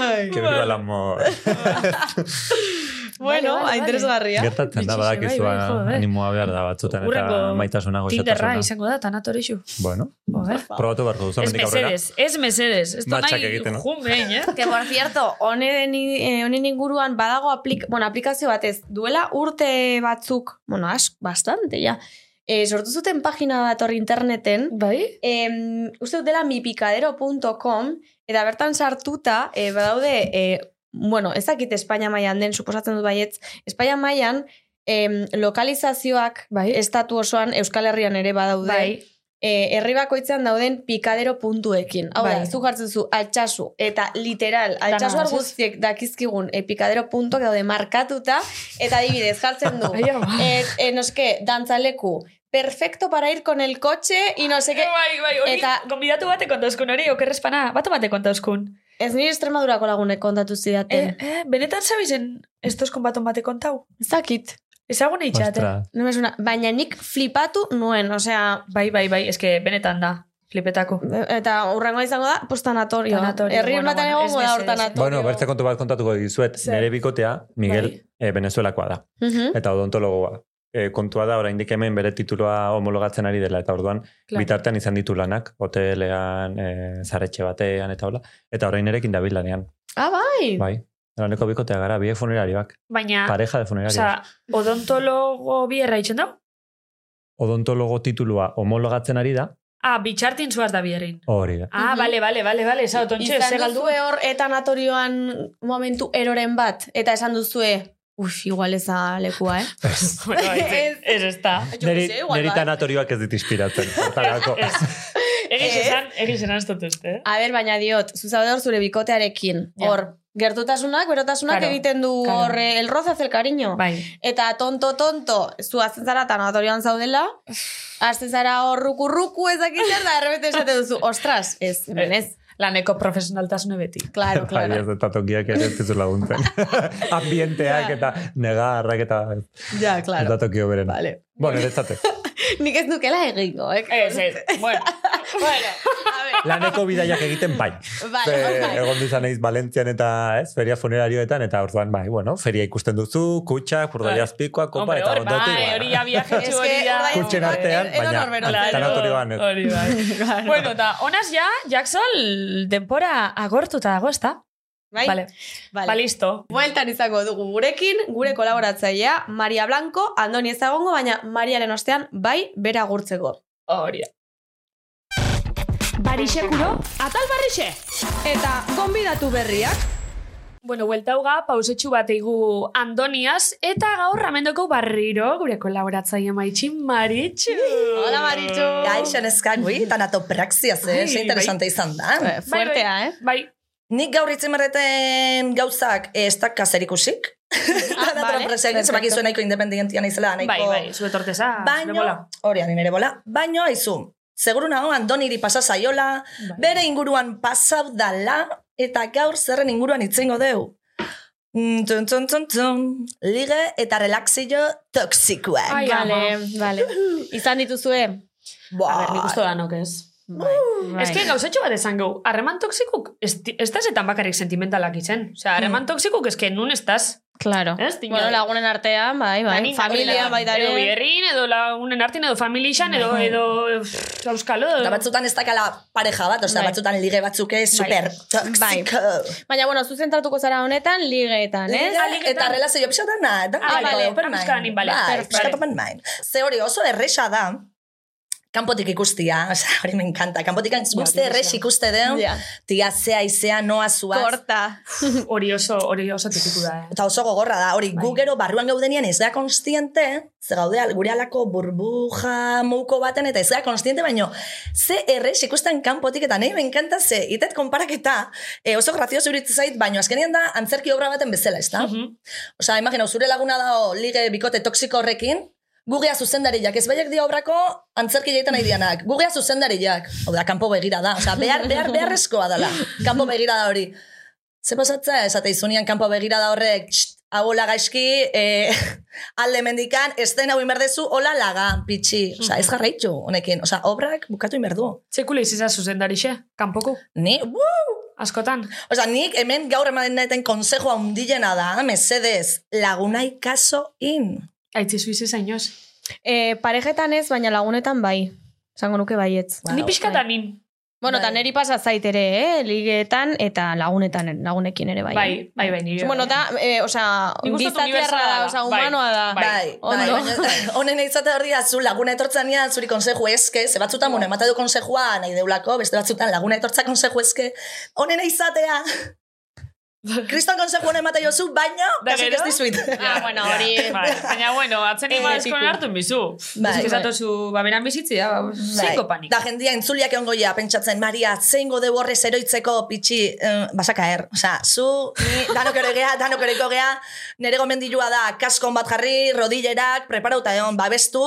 Ay. Que viva el amor. Bueno, Vale, vale, interesgarria. Gertatzen da, bai, bai, joder. animoa behar da batzutan eta maitasuna Tinderra goxotasuna. izango da, tanatorixu. Bueno, Joder. probatu beharko duzu, Ez mesedes, ez mesedes. Ez Matxak nahi egiten, no? jumein, eh? Que por cierto, honen eh, honen inguruan badago aplik, bueno, aplikazio batez, duela urte batzuk, bueno, ask, bastante, ja. Eh, sortu zuten pagina bat hor interneten, Bai? em, uste dut dela mipicadero.com, eta bertan sartuta, eh, badaude, eh, bueno, ez dakit Espainia mailan den, suposatzen dut baietz, Espainia mailan em, lokalizazioak Bai? estatu osoan Euskal Herrian ere badaude. Bai. eh, herri bakoitzean dauden pikadero puntuekin. Hau da, Bai. zu jartzen zu altxasu, eta literal, altxasu Dana, ez? guztiek dakizkigun e, pikadero puntuak daude markatuta, eta adibidez jartzen du, Ai, ama. eh, no sé qué, dantzaleku, perfecto para ir con el coche, y no sé qué, Bai, bai, hori, Eta- gonbidatu bate kontauzkun hori, okerrespana, bat bate kontauzkun. Ez nire Extremadurako lagunek kontatu zidaten. Eh, eh, benetan zabizen estos konbaton bate kontau? Ez dakit, Ezagun eitxate. No me suena, baina nik flipatu nuen, osea, Bai, bai, bai, eske benetan da, flipetako. eta urrengoa izango da, pues tanatorio. Tanatorio, Herri bueno, batean bueno, egongo ez da hor mesedez. tanatorio. Bueno, bertze kontu bat kontatuko dizuet, nire bikotea, Miguel, Bai. eh, venezuelakoa da. Mhm. Eta odontologoa. E, kontua da, oraindik hemen bere tituloa homologatzen ari dela, eta orduan Claro. bitartean izan ditu lanak, hotelean, e, zaretxe batean, eta hola. Eta orain erekin dabil lanean. Ah, bai. Bai. Laneko bikotea gara, biek funerarioak. Baina, Pareja de funerarios. osea, odontologo bi erraitzen da? Odontologo titulua homologatzen ari da, Ah, bitxartin zuaz da bierrin. hori da. Ah, bale, bale, bale, bale, esa otontxe, Izan duzue hor etanatorioan momentu eroren bat, eta esan duzue, uf, igual eza lekua, eh? Bueno, ez, ez, ez da. Jo que Neri, neri bai. tanatorioak ez dit inspiratzen. Hortarako. Egiz Ez. esan, egiz esan ez dut uste, eh? A ber, baina diot, zuzaude hor zure bikotearekin. Hor, gertutasunak, berotasunak Claro, egiten du claro. hor eh, el hace el cariño. Bai. Eta tonto, tonto, zu azten zara tanatorian zaudela, azten zara hor ruku, ruku ezakit zer, da errebete esate duzu, ostras, ez, hemen ez. Laneko profesionaltasune beti. Claro, Bai, claro. ez eta tokiak ere ez dizu laguntzen. Ambienteak eta negarrak eta Ja, ez claro. da tokio beren. Vale. Bueno, eretzate. Nik ez nukela egingo, eh? Ez, ez. Bueno, bueno, a ver. Laneko bidaiak egiten bai. Bai, Ze, bai. egon duzan eiz Valentzian eta ez, feria funerarioetan, eta orduan, bai, bueno, feria ikusten duzu, kutsak, purdaliazpikoa, kopa, hombre, eta ondotik. bai, hori ja viajetxu hori ja. ordain- Kutxen artean, baina tanatorioan ez. Hori bai. Bueno, eta honaz ja, Jackson denpora agortuta dago, ezta? Bai? Vale. Vale. Ba, listo. Bueltan izango dugu gurekin, gure kolaboratzailea, Maria Blanco, Andoni ezagongo, baina Mariaren ostean bai bera gurtzeko. Hori. Barixekuro, atal barrixe! Eta gonbidatu berriak, Bueno, bueltauga, pausetxu bat eigu Andoniaz, eta gaur ramendoko barriro, gure kolaboratzaile maitxi Maritxu. Hola Maritxu! Gaixo neskak, ui, tanatopraxia ze, Ai, ze interesante izan da. Eh, Fuertea, eh? Bai, Nik gaur itzimarreten gauzak ez da kaserikusik. Ah, vale, Tanatopraxia egin, perfecto. zemak izu nahiko independientia naizela, nahiko... bai, bai, zure torteza, Baino, hori ani nire bola, baino haizu, seguru nago Andoniri pasa zaiola, Bai. bere inguruan pasau dala, eta gaur zerren inguruan itzingo deu. Mm, Tun, tun, tun, tun. Lige eta relaxillo toksikoa. Ai, Vale, ama. vale. Izan dituzue? Buah. A ber, nik uste danok ez. Bai. Ez que gauzetxo bat esan gau, harreman toxikuk, ez, ez da zetan bakarrik sentimentalak izen. Osea, harreman toxikuk, ez que nun estaz. Claro. Ez, Bueno, lagunen artean, bai, bai. Baina, Familia, edo- baita Edo ere. bierrin, edo lagunen artin, edo familixan, edo, edo pff, euskalo. Edo... Eta batzutan ez dakala pareja bat, osea, Bai. batzutan lige batzuk ez super Bai. Baina, bueno, zu zentratuko zara honetan, ligeetan, ez? Liga, ligetan- eta relazio pixka da, da, Ah, da, mind. nin, vale, Bai, perfect. pixka open mind. Ze hori oso erresa da, kanpotik ikustia, osea, hori me encanta, kanpotik guzti erres ikuste deu, Ja. tia zea izea, noa zuaz, Korta. Hori oso, hori oso tipiku da, eh. eta oso gogorra da, hori Bai. gu gero barruan gaudenian ez da konstiente, ze gaude al- gure alako burbuja mouko baten, eta ez da konstiente, baino, ze erres ikusten kanpotik, eta nahi me encanta ze, itet konparaketa, e, oso grazioso iruditzen zait, baino azkenean da antzerki obra baten bezala, ez da? Mhm. Osea, imagina, zure laguna dao lige bikote toksiko horrekin, gugea zuzendariak, ez baiak dia obrako antzerki jaiten nahi dianak. Gugea zuzendariak. Hau da, kanpo begira da. Osea, behar, behar, beharrezkoa dela. Kanpo begira da hori. Ze pasatza, esate izunian kanpo begira da horrek, txt, hau hola gaizki, eh, alde mendikan, esten hau inberdezu, hola laga, pitxi. Osea, ez jarraitu honekin. Osea, obrak bukatu inberdu. Sekula iziza zuzendarixe, kanpoko, Ni, wuu! askotan. Osea, nik hemen gaur ematen konsejoa undilena da, mesedez, lagunai kaso in. Aitzi zuizi zainoz. E, parejetan ez, baina lagunetan bai. Zango nuke baietz. Wow. Ni pixkatan nin. Bueno, eta Bai. neri pasa zait ere, eh? Ligeetan eta lagunetan, lagunekin ere bai. Bai, bai, bai, nire. Bueno, da, e, osea, gizatiarra da, osea, Bai. humanoa da. Bai. Bai, ondo. bai, honen eitzate hori da, zu laguna etortzania, zuri konseju eske, ze batzutan, bueno, emate du konsejua nahi deulako, beste batzutan laguna etortza konseju eske, honen eizatea, kriston konseju honen emate jozu, baina, Da kasik ez dizuit. Ah, bueno, hori... Bai, baina, bueno, atzen Eh, ima eskon tipu. hartu bizu. Bai. Ez zatozu, ba, beran bizitzi da, ba, zeiko panik. Da jendia entzuliak egon goia, pentsatzen, Maria, zeingo de horrez eroitzeko pitxi, uh, basaka er. Osa, zu, ni, danok ere gea, danok ere gea, nere gomendilua da, kaskon bat jarri, rodillerak, preparauta egon, babestu,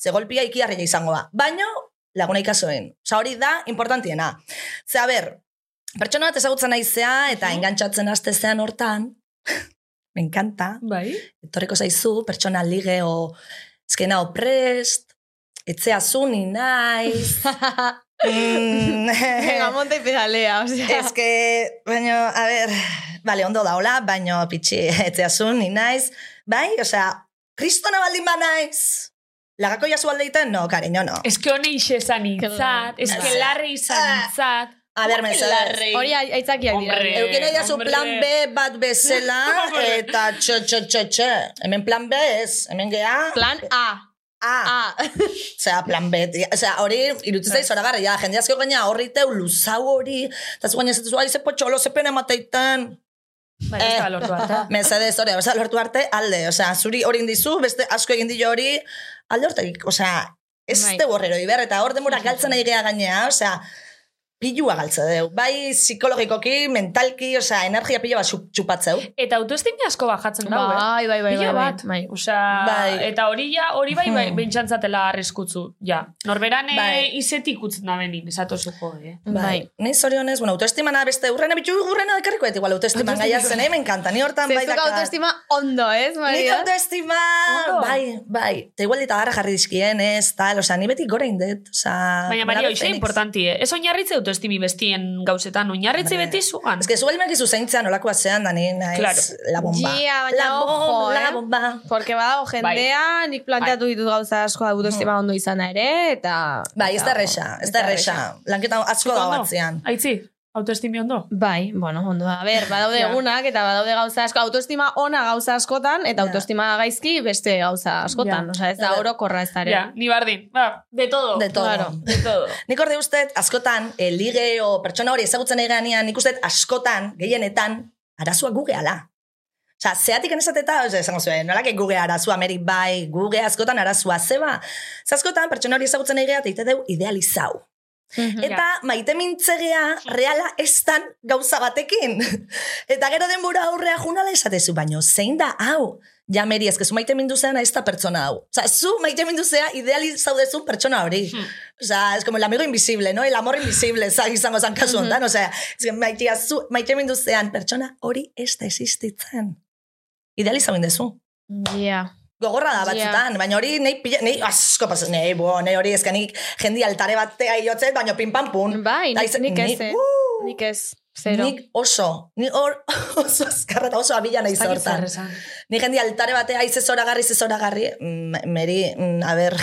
ze golpia ikiarria izango da. Baino, laguna ikasoen. Osa, hori da, importantiena. Ze, a ber, pertsona bat ezagutzen naizea, eta engantzatzen haste zean hortan, me encanta, Bai. etorriko zaizu, pertsona lige o eskena o prest, etzea zuni naiz. mm, Venga, monta y pedalea, osea. Ez que, baino, a ver, vale, ondo da, hola, baino, pitxi, etzea zuni naiz. Bai, osea, kristona baldin ba naiz. Lagako jasu aldeiten? No, cariño, no. Ez que hone ixe izan intzat, ez que larri izan Ah. A ber, mesedez. Hori ai- aitzakiak dira. Euken nahi dazu plan B bat bezala, eta txo, txo, txo, txo. Hemen plan B ez, hemen gea. Plan A. A. A. Osea, plan B. Osea, hori, irutzen zaiz zoragarri, ja, jende asko gaina horri teu, luzau hori, eta zu gaina ez duzu, ari ze potxolo, ze pena mateiten. Bai, ez da lortu arte. Mesedez, hori, osea, lortu arte, alde. Osea, zuri hori indizu, beste asko egin dio hori, alde hortek, osea, Ez Bai. de borrero iber, eta hor demora galtzen nahi gea gainea, osea, pilua galtze deu. Bai psikologikoki, mentalki, osea, energia pila bat xup- txupatzeu. Eta autoestima asko bajatzen dago, eh? Bai, bai, bai, Pila bai, bat. bai. Osea, Bai. eta hori ja, hori bai, bai Hmm. bentsantzatela arreskutzu, ja. Norberan Bai. bai. izetik utzen da benin, esatozu jo, eh? Bai. Ni zorionez, bueno, autoestimana beste urrena bitu urrena ekarriko et igual autoestiman gaia zen, eh, me encanta. Ni hortan bai dakar. autoestima ondo, ez, Nik Maria? autoestima, Ondo. bai, bai. Eta igual eta garra jarri dizkien, ez, tal, osea, ni beti gora indet, osea... Baina, Maria, hoxe importanti, eh? Ez oinarritze autoestimi bestien gauzetan, oinarritze Hombre. beti zugan. Ez que zuel mekizu zeintzean olakoa zean, da ni naiz Claro. la bomba. Gia, baina la bomba, ojo, la eh? bomba. Porque badago jendea, nik planteatu ditut gauza asko autoestima ondo izana ere, eta... Bai, ez da erresa, ez da erresa. Lanketa asko da batzean. Aitzi, autoestimi ondo? Bai, bueno, ondo. A ber, badaude Ja. egunak eta badaude gauza asko. Autoestima ona gauza askotan, eta Ja. autoestima gaizki beste gauza askotan. Ja. Osea, ez da Ja. orokorra ez da ere. Ja, ni bardin. Ba, de todo. De todo. Claro. De todo. Nik orde uste, askotan, e, lige o pertsona hori ezagutzen eganean, nik uste askotan, gehienetan, arazua guge ala. Osa, zeatik enesateta, oza, esango zuen, nolak guge arazua, meri bai, guge askotan arazua, zeba. Ze askotan, pertsona hori ezagutzen egea, eta ite deu idealizau. Eta maite mintzegea reala estan gauza batekin. Eta gero denbora aurrea junala esatezu, baino zein da hau? Ja, Meri, ezkezu maite mindu zeana ez da pertsona hau. Osa, zu maite mindu zea idealizaudezu pertsona hori. Osa, es como el amigo invisible, no? El amor invisible, za, izango zan kasu ondan. Osea, ez que maitea zu, maite mindu zean pertsona hori ez da existitzen. Idealizau indezu. Ja. Gogorra da batzutan, baina hori nei, pila, nei asko pasatzen, nei, bo, nei hori ezkenik jendi altare batea iotzet, baina pin pam pun. Bai, nik, izen- nik ez, eh. uh, Nik ez. Zero. Nik oso, ni hor oso azkarra eta oso abila nahi zortan. Ni jendi altare batea aize zoragarri, ze zoragarri, mm, meri, mm, a ber,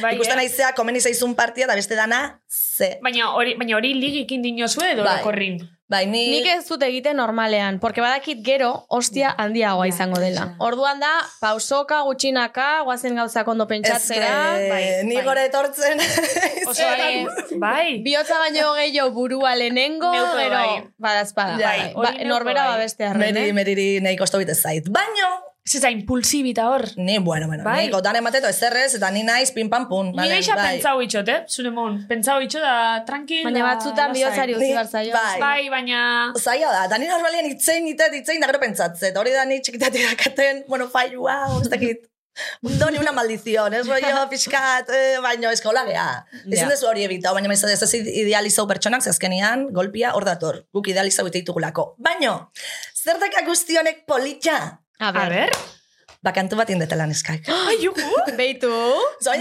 Bai, ikusten eh? naizea, komeni zaizun partia, eta beste dana, ze. Baina hori, baina hori ligikin dinozue edo Bai. orokorrin. Bai, ni... Nik ez dut egiten normalean, porque badakit gero ostia handiagoa izango dela. Orduan da, pausoka, gutxinaka, guazen gauzak ondo Ez pentsatzera. bai, ni bai. gore etortzen. Oso, bai, bai. Bihotza baino gehiago burua lehenengo, gero, bai. badazpada. Ja, bai. Ba, norbera bai. babeste arren, Meri, eh? meriri nahi kosto bite zait. Baino, Ez eta impulsibita hor. ni, bueno, bueno, Bai. ni gotan emateto ezerrez, eta ni naiz pin pam pun. Ni vale, geixa bai. pentsau itxot, eh? Zure mon. Pentsau itxot da, tranquil. Baina batzutan bihotzari utzi Ni- behar zaio. bai. Bai, baina... Zaila da, eta ni normalian itzein, itet, itzein, da gero pentsatze. Eta hori da ni txikitatik dakaten, bueno, failua, ez dakit. Un don y una maldición, ez rollo pixkat, eh, baino eskola gea. Ezin dezu hori ebitau, baina ez ez idealizau pertsonak, ze azkenian, golpia hor dator, guk idealizau ite ditugulako. Baino, zertaka guztionek politxa? A A ber, ber. Bakantu bat indetela neskak. Ai, jugu. beitu,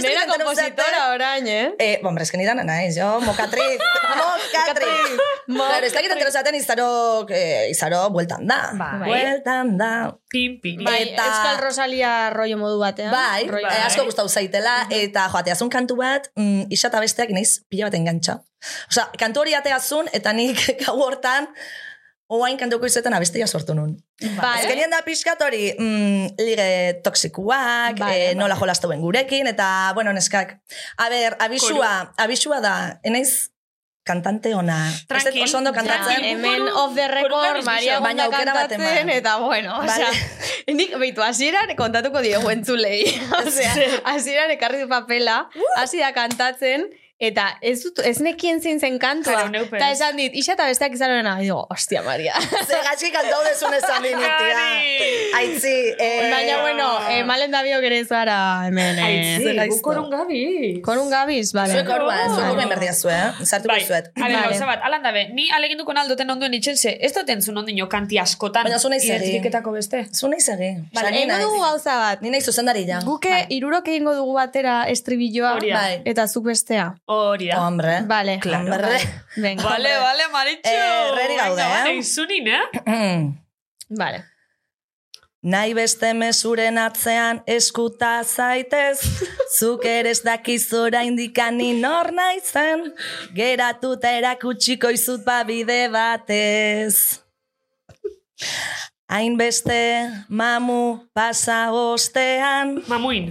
nera kompositora orain, eh? Eh, bon, hombre, esken idan naiz, jo, mokatriz, mokatriz. Claro, ez dakit entero zaten izaro, eh, izaro bueltan da. Bai. Bueltan da. Pin, pin. Bai, Eta- Euskal Rosalia rollo modu batean. Bai, Rollo- eh, asko gustau zaitela, eta joate, azun kantu bat, mm, isa eta besteak naiz pila bat engantxa. Osa, kantu hori ateazun, eta nik gau hortan, oain kantuko izetan abestia sortu nun. Bai, Azkenien da pixkat hori, mm, lige toksikuak, Bai, eh, nola jolastauen gurekin, eta, bueno, neskak. A ber, abisua, abisua da, enaiz kantante ona. Tranquil. oso ondo Ja, kantatzen. hemen off the record, Maria. Baina aukera bat kantatzen, eman. eta bueno, Vale. osea, nik, beitu, hasieran kontatuko diegu entzulei. osea, hasieran ekarri du papela, hasi da kantatzen, eta ez, dut, ez nekien zein zen kantua. Claro, neupen. Eta esan dit, isa eta besteak izanena, digo, ostia, Maria. Ze gatxik kantau dezun esan dinitia. Aitzi, eh, Baina, bueno, eh, malen da biok ere zara hemen. Eh, Aitzi, Zer gaizto. bukorun gabi. Kon un gabiz, bale. Zuek hor bat, zuek Bai. hor berdia zu, eh? Sartuko Bai, zuet. ale, Vale. gauza bat, alan dabe, ni aleginduko naldoten onduen itxen ze, ez dut entzun ondino kanti askotan. Baina zu nahi zegi. Identifiketako beste. Zu nahi segi. Vale, ni egingo dugu gauza bat. Ni nahi zuzendari ja. Guke irurok egingo dugu batera estribilloa. Bai. eta zuk bestea. Hori da. Hombre. Vale. Hombre. Venga. Vale, vale, Maritxo. Eh, herreri gaude, eh? Vale, izunin, eh? Vale. Nahi beste mesuren atzean eskuta zaitez, zuk ere ez dakizura indikani nor naizen, geratuta erakutsiko izut babide batez. Hainbeste mamu pasa ostean, Mamuin.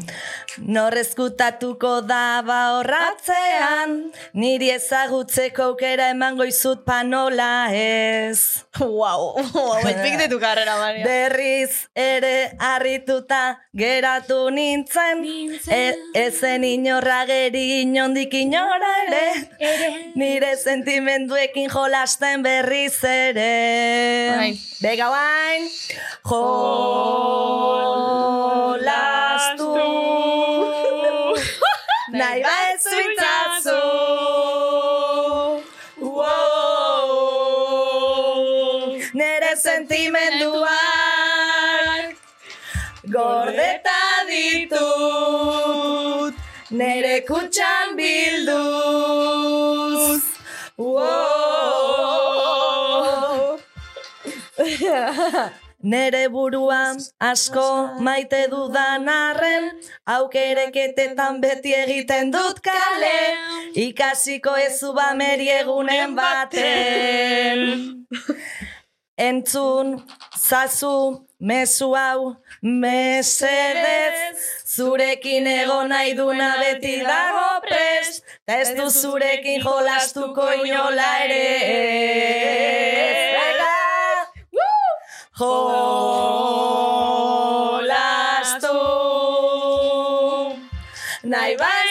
norrezkutatuko da horratzean, niri ezagutzeko aukera emango izut panola ez. Wow, hauek de tu carrera, Maria. Berriz ere harrituta geratu nintzen, e, ezen inorra geri inondik inora ere, nire sentimenduekin jolasten berriz ere. Bai. Jolastu, nahi bat zuitzazu. Wow. Nere sentimenduak gordeta ditut Nere kutxan bilduz wow. Nere buruan asko maite dudan arren Aukereketetan beti egiten dut kale. Ikasiko ezu bameri egunen baten. Entzun, zazu, mezu hau, mesedez. Zurekin egon nahi duna beti dago prest Ta ez du zurekin jolastuko inola ere! Jolastu. Nahi bai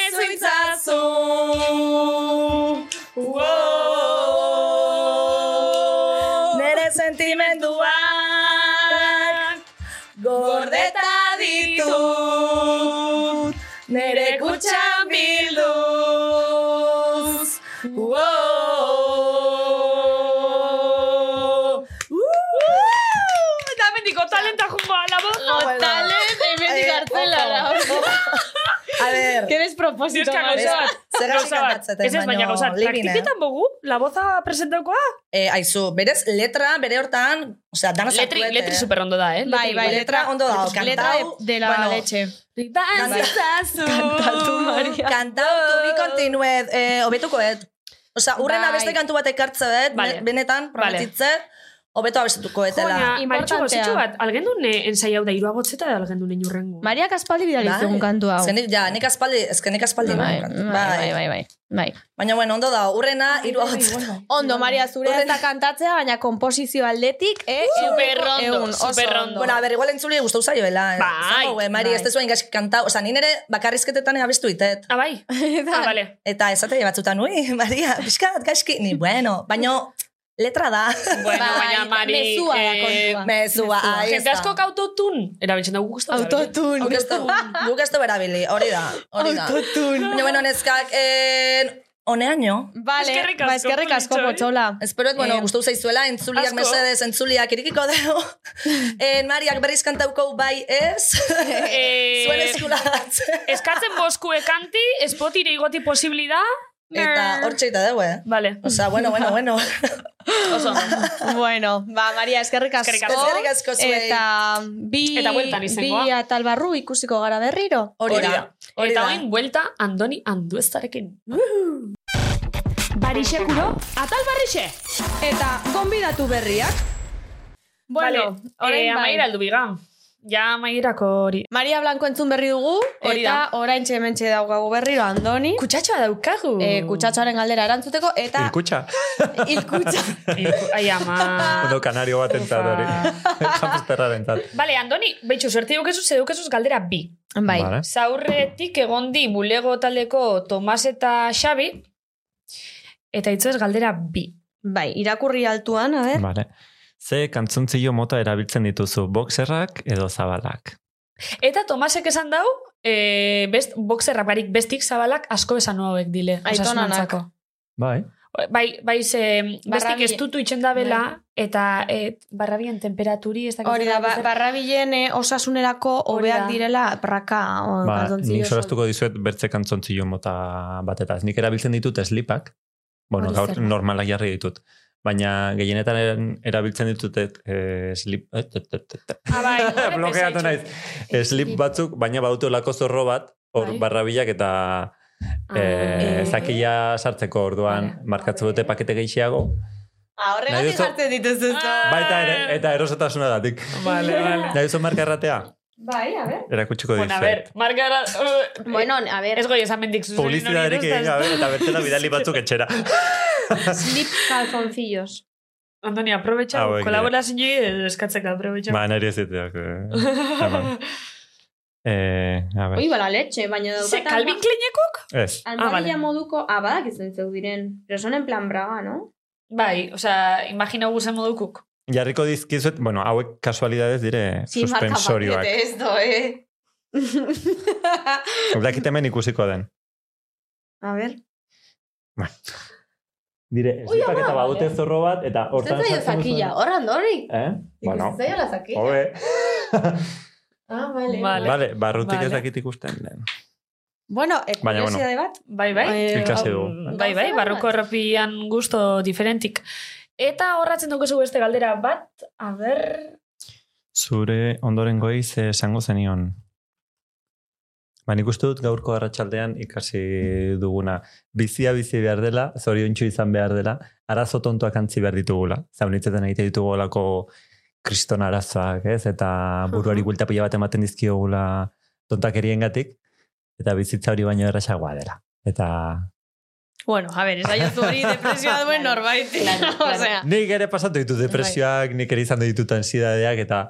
Qué despropósito, Dioska Maria. gauza bat. Zer Gauza bat. Ez ez, baina gauza. eh? Praktiketan bogu? La boza presentaukoa? eh, aizu, berez letra, bere hortan, osea, dana Letri, sartuet, letri eh. super ondo da, eh? Bai, bai, letra ondo dago, Letra de, la bueno, leche. Kantatu. Kantatu, Maria. Kantau, tu bi kontinuet, eh, obetukoet. Osea, urrena Bai. beste kantu bat ekartzeet, Vale. be- benetan, Vale. Obeto abestuko etela. Joina, maritxu gozitxu bat, algendun eh, ensai hau da iru agotzeta da algendun inurrengo. Maria Kaspaldi bidali Bai. zegoen kantu hau. Ze nik, ja, nik aspaldi, ezke nik aspaldi Bai, kantu. bai, bai, bai, bai. Baina, bueno, ondo da, urrena, hiru agotzeta. Ondo, Maria, zure ez da kantatzea, baina komposizio aldetik, eh? Superrondo, ehun, oso superrondo. ondo. Bueno, a ber, igual entzuli gustau zaioela. eh. Bai, eh, Mari, bai. ez tezuain gaizki kantau. Osa, ni nere bakarrizketetan abestu itet. Ah, bai? ah, vale. Eta esate batzutan, ui, Maria, pixkat, gaizki. Ni, bueno, baino, letra da. Bueno, Bai, baina, Mari... mezua da eh, kontua. Mezua, ahí Jende está. asko autotun, erabiltzen. Autotune. Guk ez du, guk ez du berabili, hori da, hori da. Autotune. Baina, bueno, neskak, eh, honeaino. Vale, Eskerrik ba, asko, eskerrik asko, eh? potxola. Esperoet, bueno, Eh, gustau zaizuela, entzuliak asko. mesedez, entzuliak irikiko dugu. en Mariak berriz kantauko bai ez. Eh, Zuen eskulagatze. Eskatzen boskue kanti, espotire igoti posibli da. Eta hor txeita dugu, eh? Vale. Osa, bueno, bueno, bueno. Oso. Bueno, ba, Maria, eskerrik asko. Eskerrik asko. Eskerrik asko zuei. Eta bi, Eta bueltan izangoa. bi atal barru ikusiko gara berriro. Hori da. Hori Eta da. oin, buelta Andoni Anduestarekin. Barixekuro, atal barrixe. Eta gonbidatu berriak. Bueno, vale, orain eh, bai. amaira aldu biga. Ja amairako hori. Maria Blanco entzun berri dugu, Hori eta da. orain txementxe daukagu berriro Andoni. Kutsatxoa daukagu. Eh, kutsatxoaren galdera erantzuteko, eta Ilkutxa. ilkutsa. Ilku- Ai, ama. Uno kanario bat entzat hori. Hamsterraren zat. Bale, Andoni, behitxu, suerte dukezu, ze dukezuz galdera bi. bai, Vale. Zaurretik egondi bulego taldeko Tomas eta Xabi, eta itzoez galdera bi. bai, irakurri altuan, a ber. Vale. Ze kantzuntzio mota erabiltzen dituzu, boxerrak edo zabalak? Eta Tomasek esan dau, e, best, boxerrak barik bestik zabalak asko esan hauek dile. Aitonanak. Bai. Bai, bai ze, bestik ez dutu itxen da bela, eta e, barrabien temperaturi, ez dakit Hori da, ba, barrabilen eh, osasunerako hobeak direla praka. O, Ba, nik solastuko dizuet bertze kantzontzio mota batetaz. Nik erabiltzen ditut slipak, bueno, gaur normalak jarri ditut. Baina gehienetan erabiltzen ditut eh, slip... Ah, bai, Blokeatu naiz. Slip batzuk, baina badute lako zorro bat, hor Bai. barrabilak eta Ah, eh, eh. zakila sartzeko orduan Vale. markatzen dute pakete gehiago. Ah, horregatik jartzen dituzu zu. Baita ere, eta erosotasuna datik. Vale, vale. Nahi duzu marka erratea? Bai, a ver. Erakutsiko Bueno, a ver, markara... Uh, Bueno, a ver. Ez goi esan mendik zuzen. Publizitaterik egin gabe, eta bertela bidali batzuk etxera. Slip calzoncillos. Antoni, aprovecha, Hauek dira. kolaborazio eskatzeko aprovecha. Ba, nari ez diteak. Eh, a ver. Oi, bala leche, baina Ze, daukata... Calvin Kleinekok? Ez. Almarilla Ah, vale. moduko... Ah, badak izan zeu diren. Pero son en plan braga, no? Bai, osea, imagina guzen modukuk. Jarriko dizkizuet, bueno, hauek kasualidades dire Sí, suspensorioak. pakete esto, eh? Udakit hemen ikusiko den. A ver. Dire, Ui, eslipak ama, eta badute vale. zorro bat, eta hortan Zer zaio zakilla, horran dorik. Eh? Bueno, Ikusi zaio la zakilla. hobe. Ah, vale. Vale. Vale, barrutik ez Vale. dakit ikusten den. Bueno, e, Baina, bueno. bat. Bai, bai. Eh, Ikasi dugu. Bai, bai, barruko errapian gusto diferentik. Eta horratzen dugu beste galdera bat, a ber... Zure ondoren goiz esango zenion. Ba, nik uste dut gaurko arratsaldean ikasi duguna. Bizia bizi behar dela, zoriontsu izan behar dela, arazo tontuak antzi behar ditugula. Zaunitzetan egite ditugu olako kriston arazoak, ez? Eta buruari buelta pila bat ematen dizkiogula tontakerien gatik, eta bizitza hori baino errasagoa dela. Eta Bueno, a ver, esaiozu hori depresioa duen norbait. Osea, nik ere pasatu ditu depresioak, nik ere izan ditut ansidadeak, eta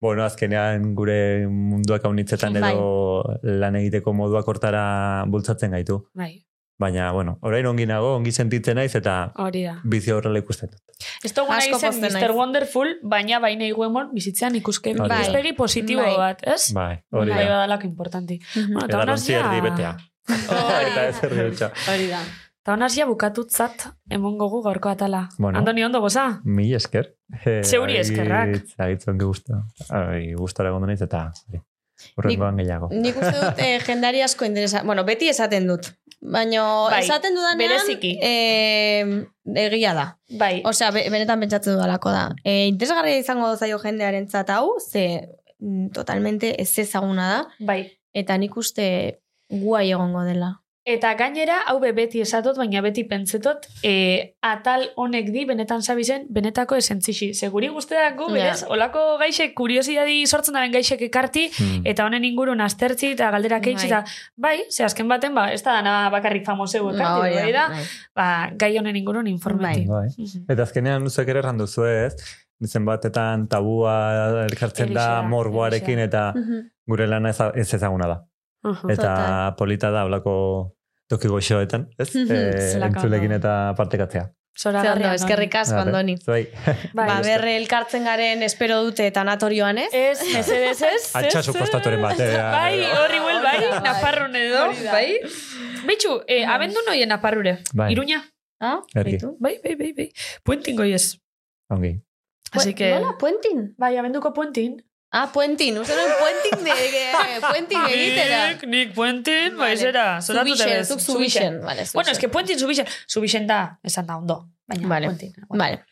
bueno, azkenean gure munduak haunitzetan edo lan egiteko moduak hortara bultzatzen gaitu. Bai, Baina, bueno, orain ongi nago, ongi sentitzen naiz, eta hori da. bizi horrela ikusten dut. Ez dugu nahi zen Mr. Wonderful, baina baina iguemon bizitzean ikuske Hori da. ikuspegi positibo Bai. bat, ez? Bai, hori bai, da. badalako importanti. Bueno, eta Eta honaz lontzi ja... erdi betea. eta hutsa. Hori da. Eta honaz ja bukatutzat emon gogu gaurko atala. Bueno. Andoni ondo goza? Mi esker. Eh, Zeuri eskerrak. Agitzen ge gusto. Ai, gustora egon naiz eta. Horrengoan gehiago. nik uste dut eh, jendari asko interesa... Bueno, beti esaten dut. Baina Bai, esaten dudanean... bereziki. Eh, egia da. Bai. Osea, be, benetan pentsatzen dudalako da. E, interesgarria izango zaio jendearen hau, ze mm, totalmente ez ezaguna da, Bai. eta nik uste guai egongo dela. Eta gainera, hau be beti esatot, baina beti pentsetot, e, atal honek di, benetan zabizen, benetako esentzixi. Seguri guzteako, Ja. berez, olako gaixek, kuriosidadi sortzen daren gaixek ekarti, Hmm. eta honen ingurun aztertzi eta galderak eitzi, Bai. eta bai, ze azken baten, ba, ez da dana bakarrik famoseu ekarti, hori bai da, bai. ba, gai honen ingurun informati. Bai. Mhm. Eta azkenean luzek ere errandu ez, zenbatetan tabua elkartzen da morboarekin eta Mhm. gure lana ez, ez ezaguna da. Mhm. Eta Total. polita da olako toki goxoetan, ez? E, Zelako entzulekin eta partekatzea. Ze ondo, Zoragarria, eskerrik asko. Andoni. Zuei. Bai. ba, berre elkartzen garen espero dute tanatorioan, ez? Ez, ez. Altsasu ez, kostaturen bat, eh, Bai, eh, horri huel, bai, bai. Nafarron edo, bai. Betxu, eh, abendu noien Naparrure, Bai. Iruña. Ah, Ergi. Bai, bai, bai, bai. Puentin goiez. Ongi. Así que... Nola, puentin? Bai, abenduko puentin. Ah, puentin. Uste nuen puentin de, de puentin egitera. Nik, nik puentin, Vale. bai, zera. zoratu Zubixen, tebez. zuk zubixen. Vale, Bueno, es que puentin zubixen. Zubixen da, esan da ondo. Baina, Vale. puentin. Vale.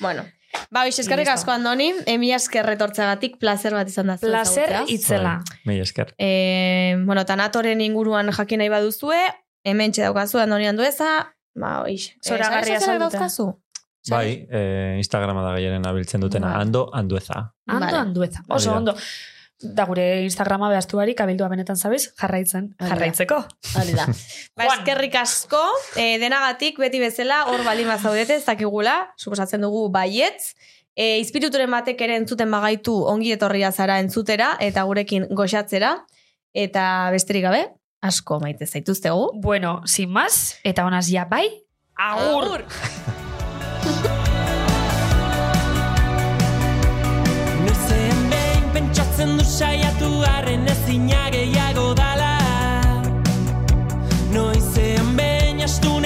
Bueno. Ba, oiz, eskerrik asko, Andoni. Emi esker retortzagatik, placer bat izan da. Placer itzela. Mila esker. E, bueno, tanatoren inguruan jakin nahi baduzue, hemen daukazu Andoni Andueza, ba, oiz. Zoragarria sare sozialak salduta. Bai, eh, Instagrama da gehiaren abiltzen dutena. Vale. Ando, andueza. Ando Vale. andueza. Oso Hori da. ondo. Da gure Instagrama behaztu barik, abildua benetan zabiz, jarraitzen. Jarraitzeko. Hori da. Ba, eskerrik asko, e, denagatik beti bezala, hor baldin bazaudete, ez dakigula, suposatzen dugu baietz, e, izpirituren batek ere entzuten bagaitu ongi etorria zara entzutera, eta gurekin goxatzera, eta besterik gabe, asko maite zaituztegu. Bueno, sin más, eta honaz ja bai, agur! Noizean behin pentsatzen du saiatu arren ezina gehiago dala. Noizean behin astunegi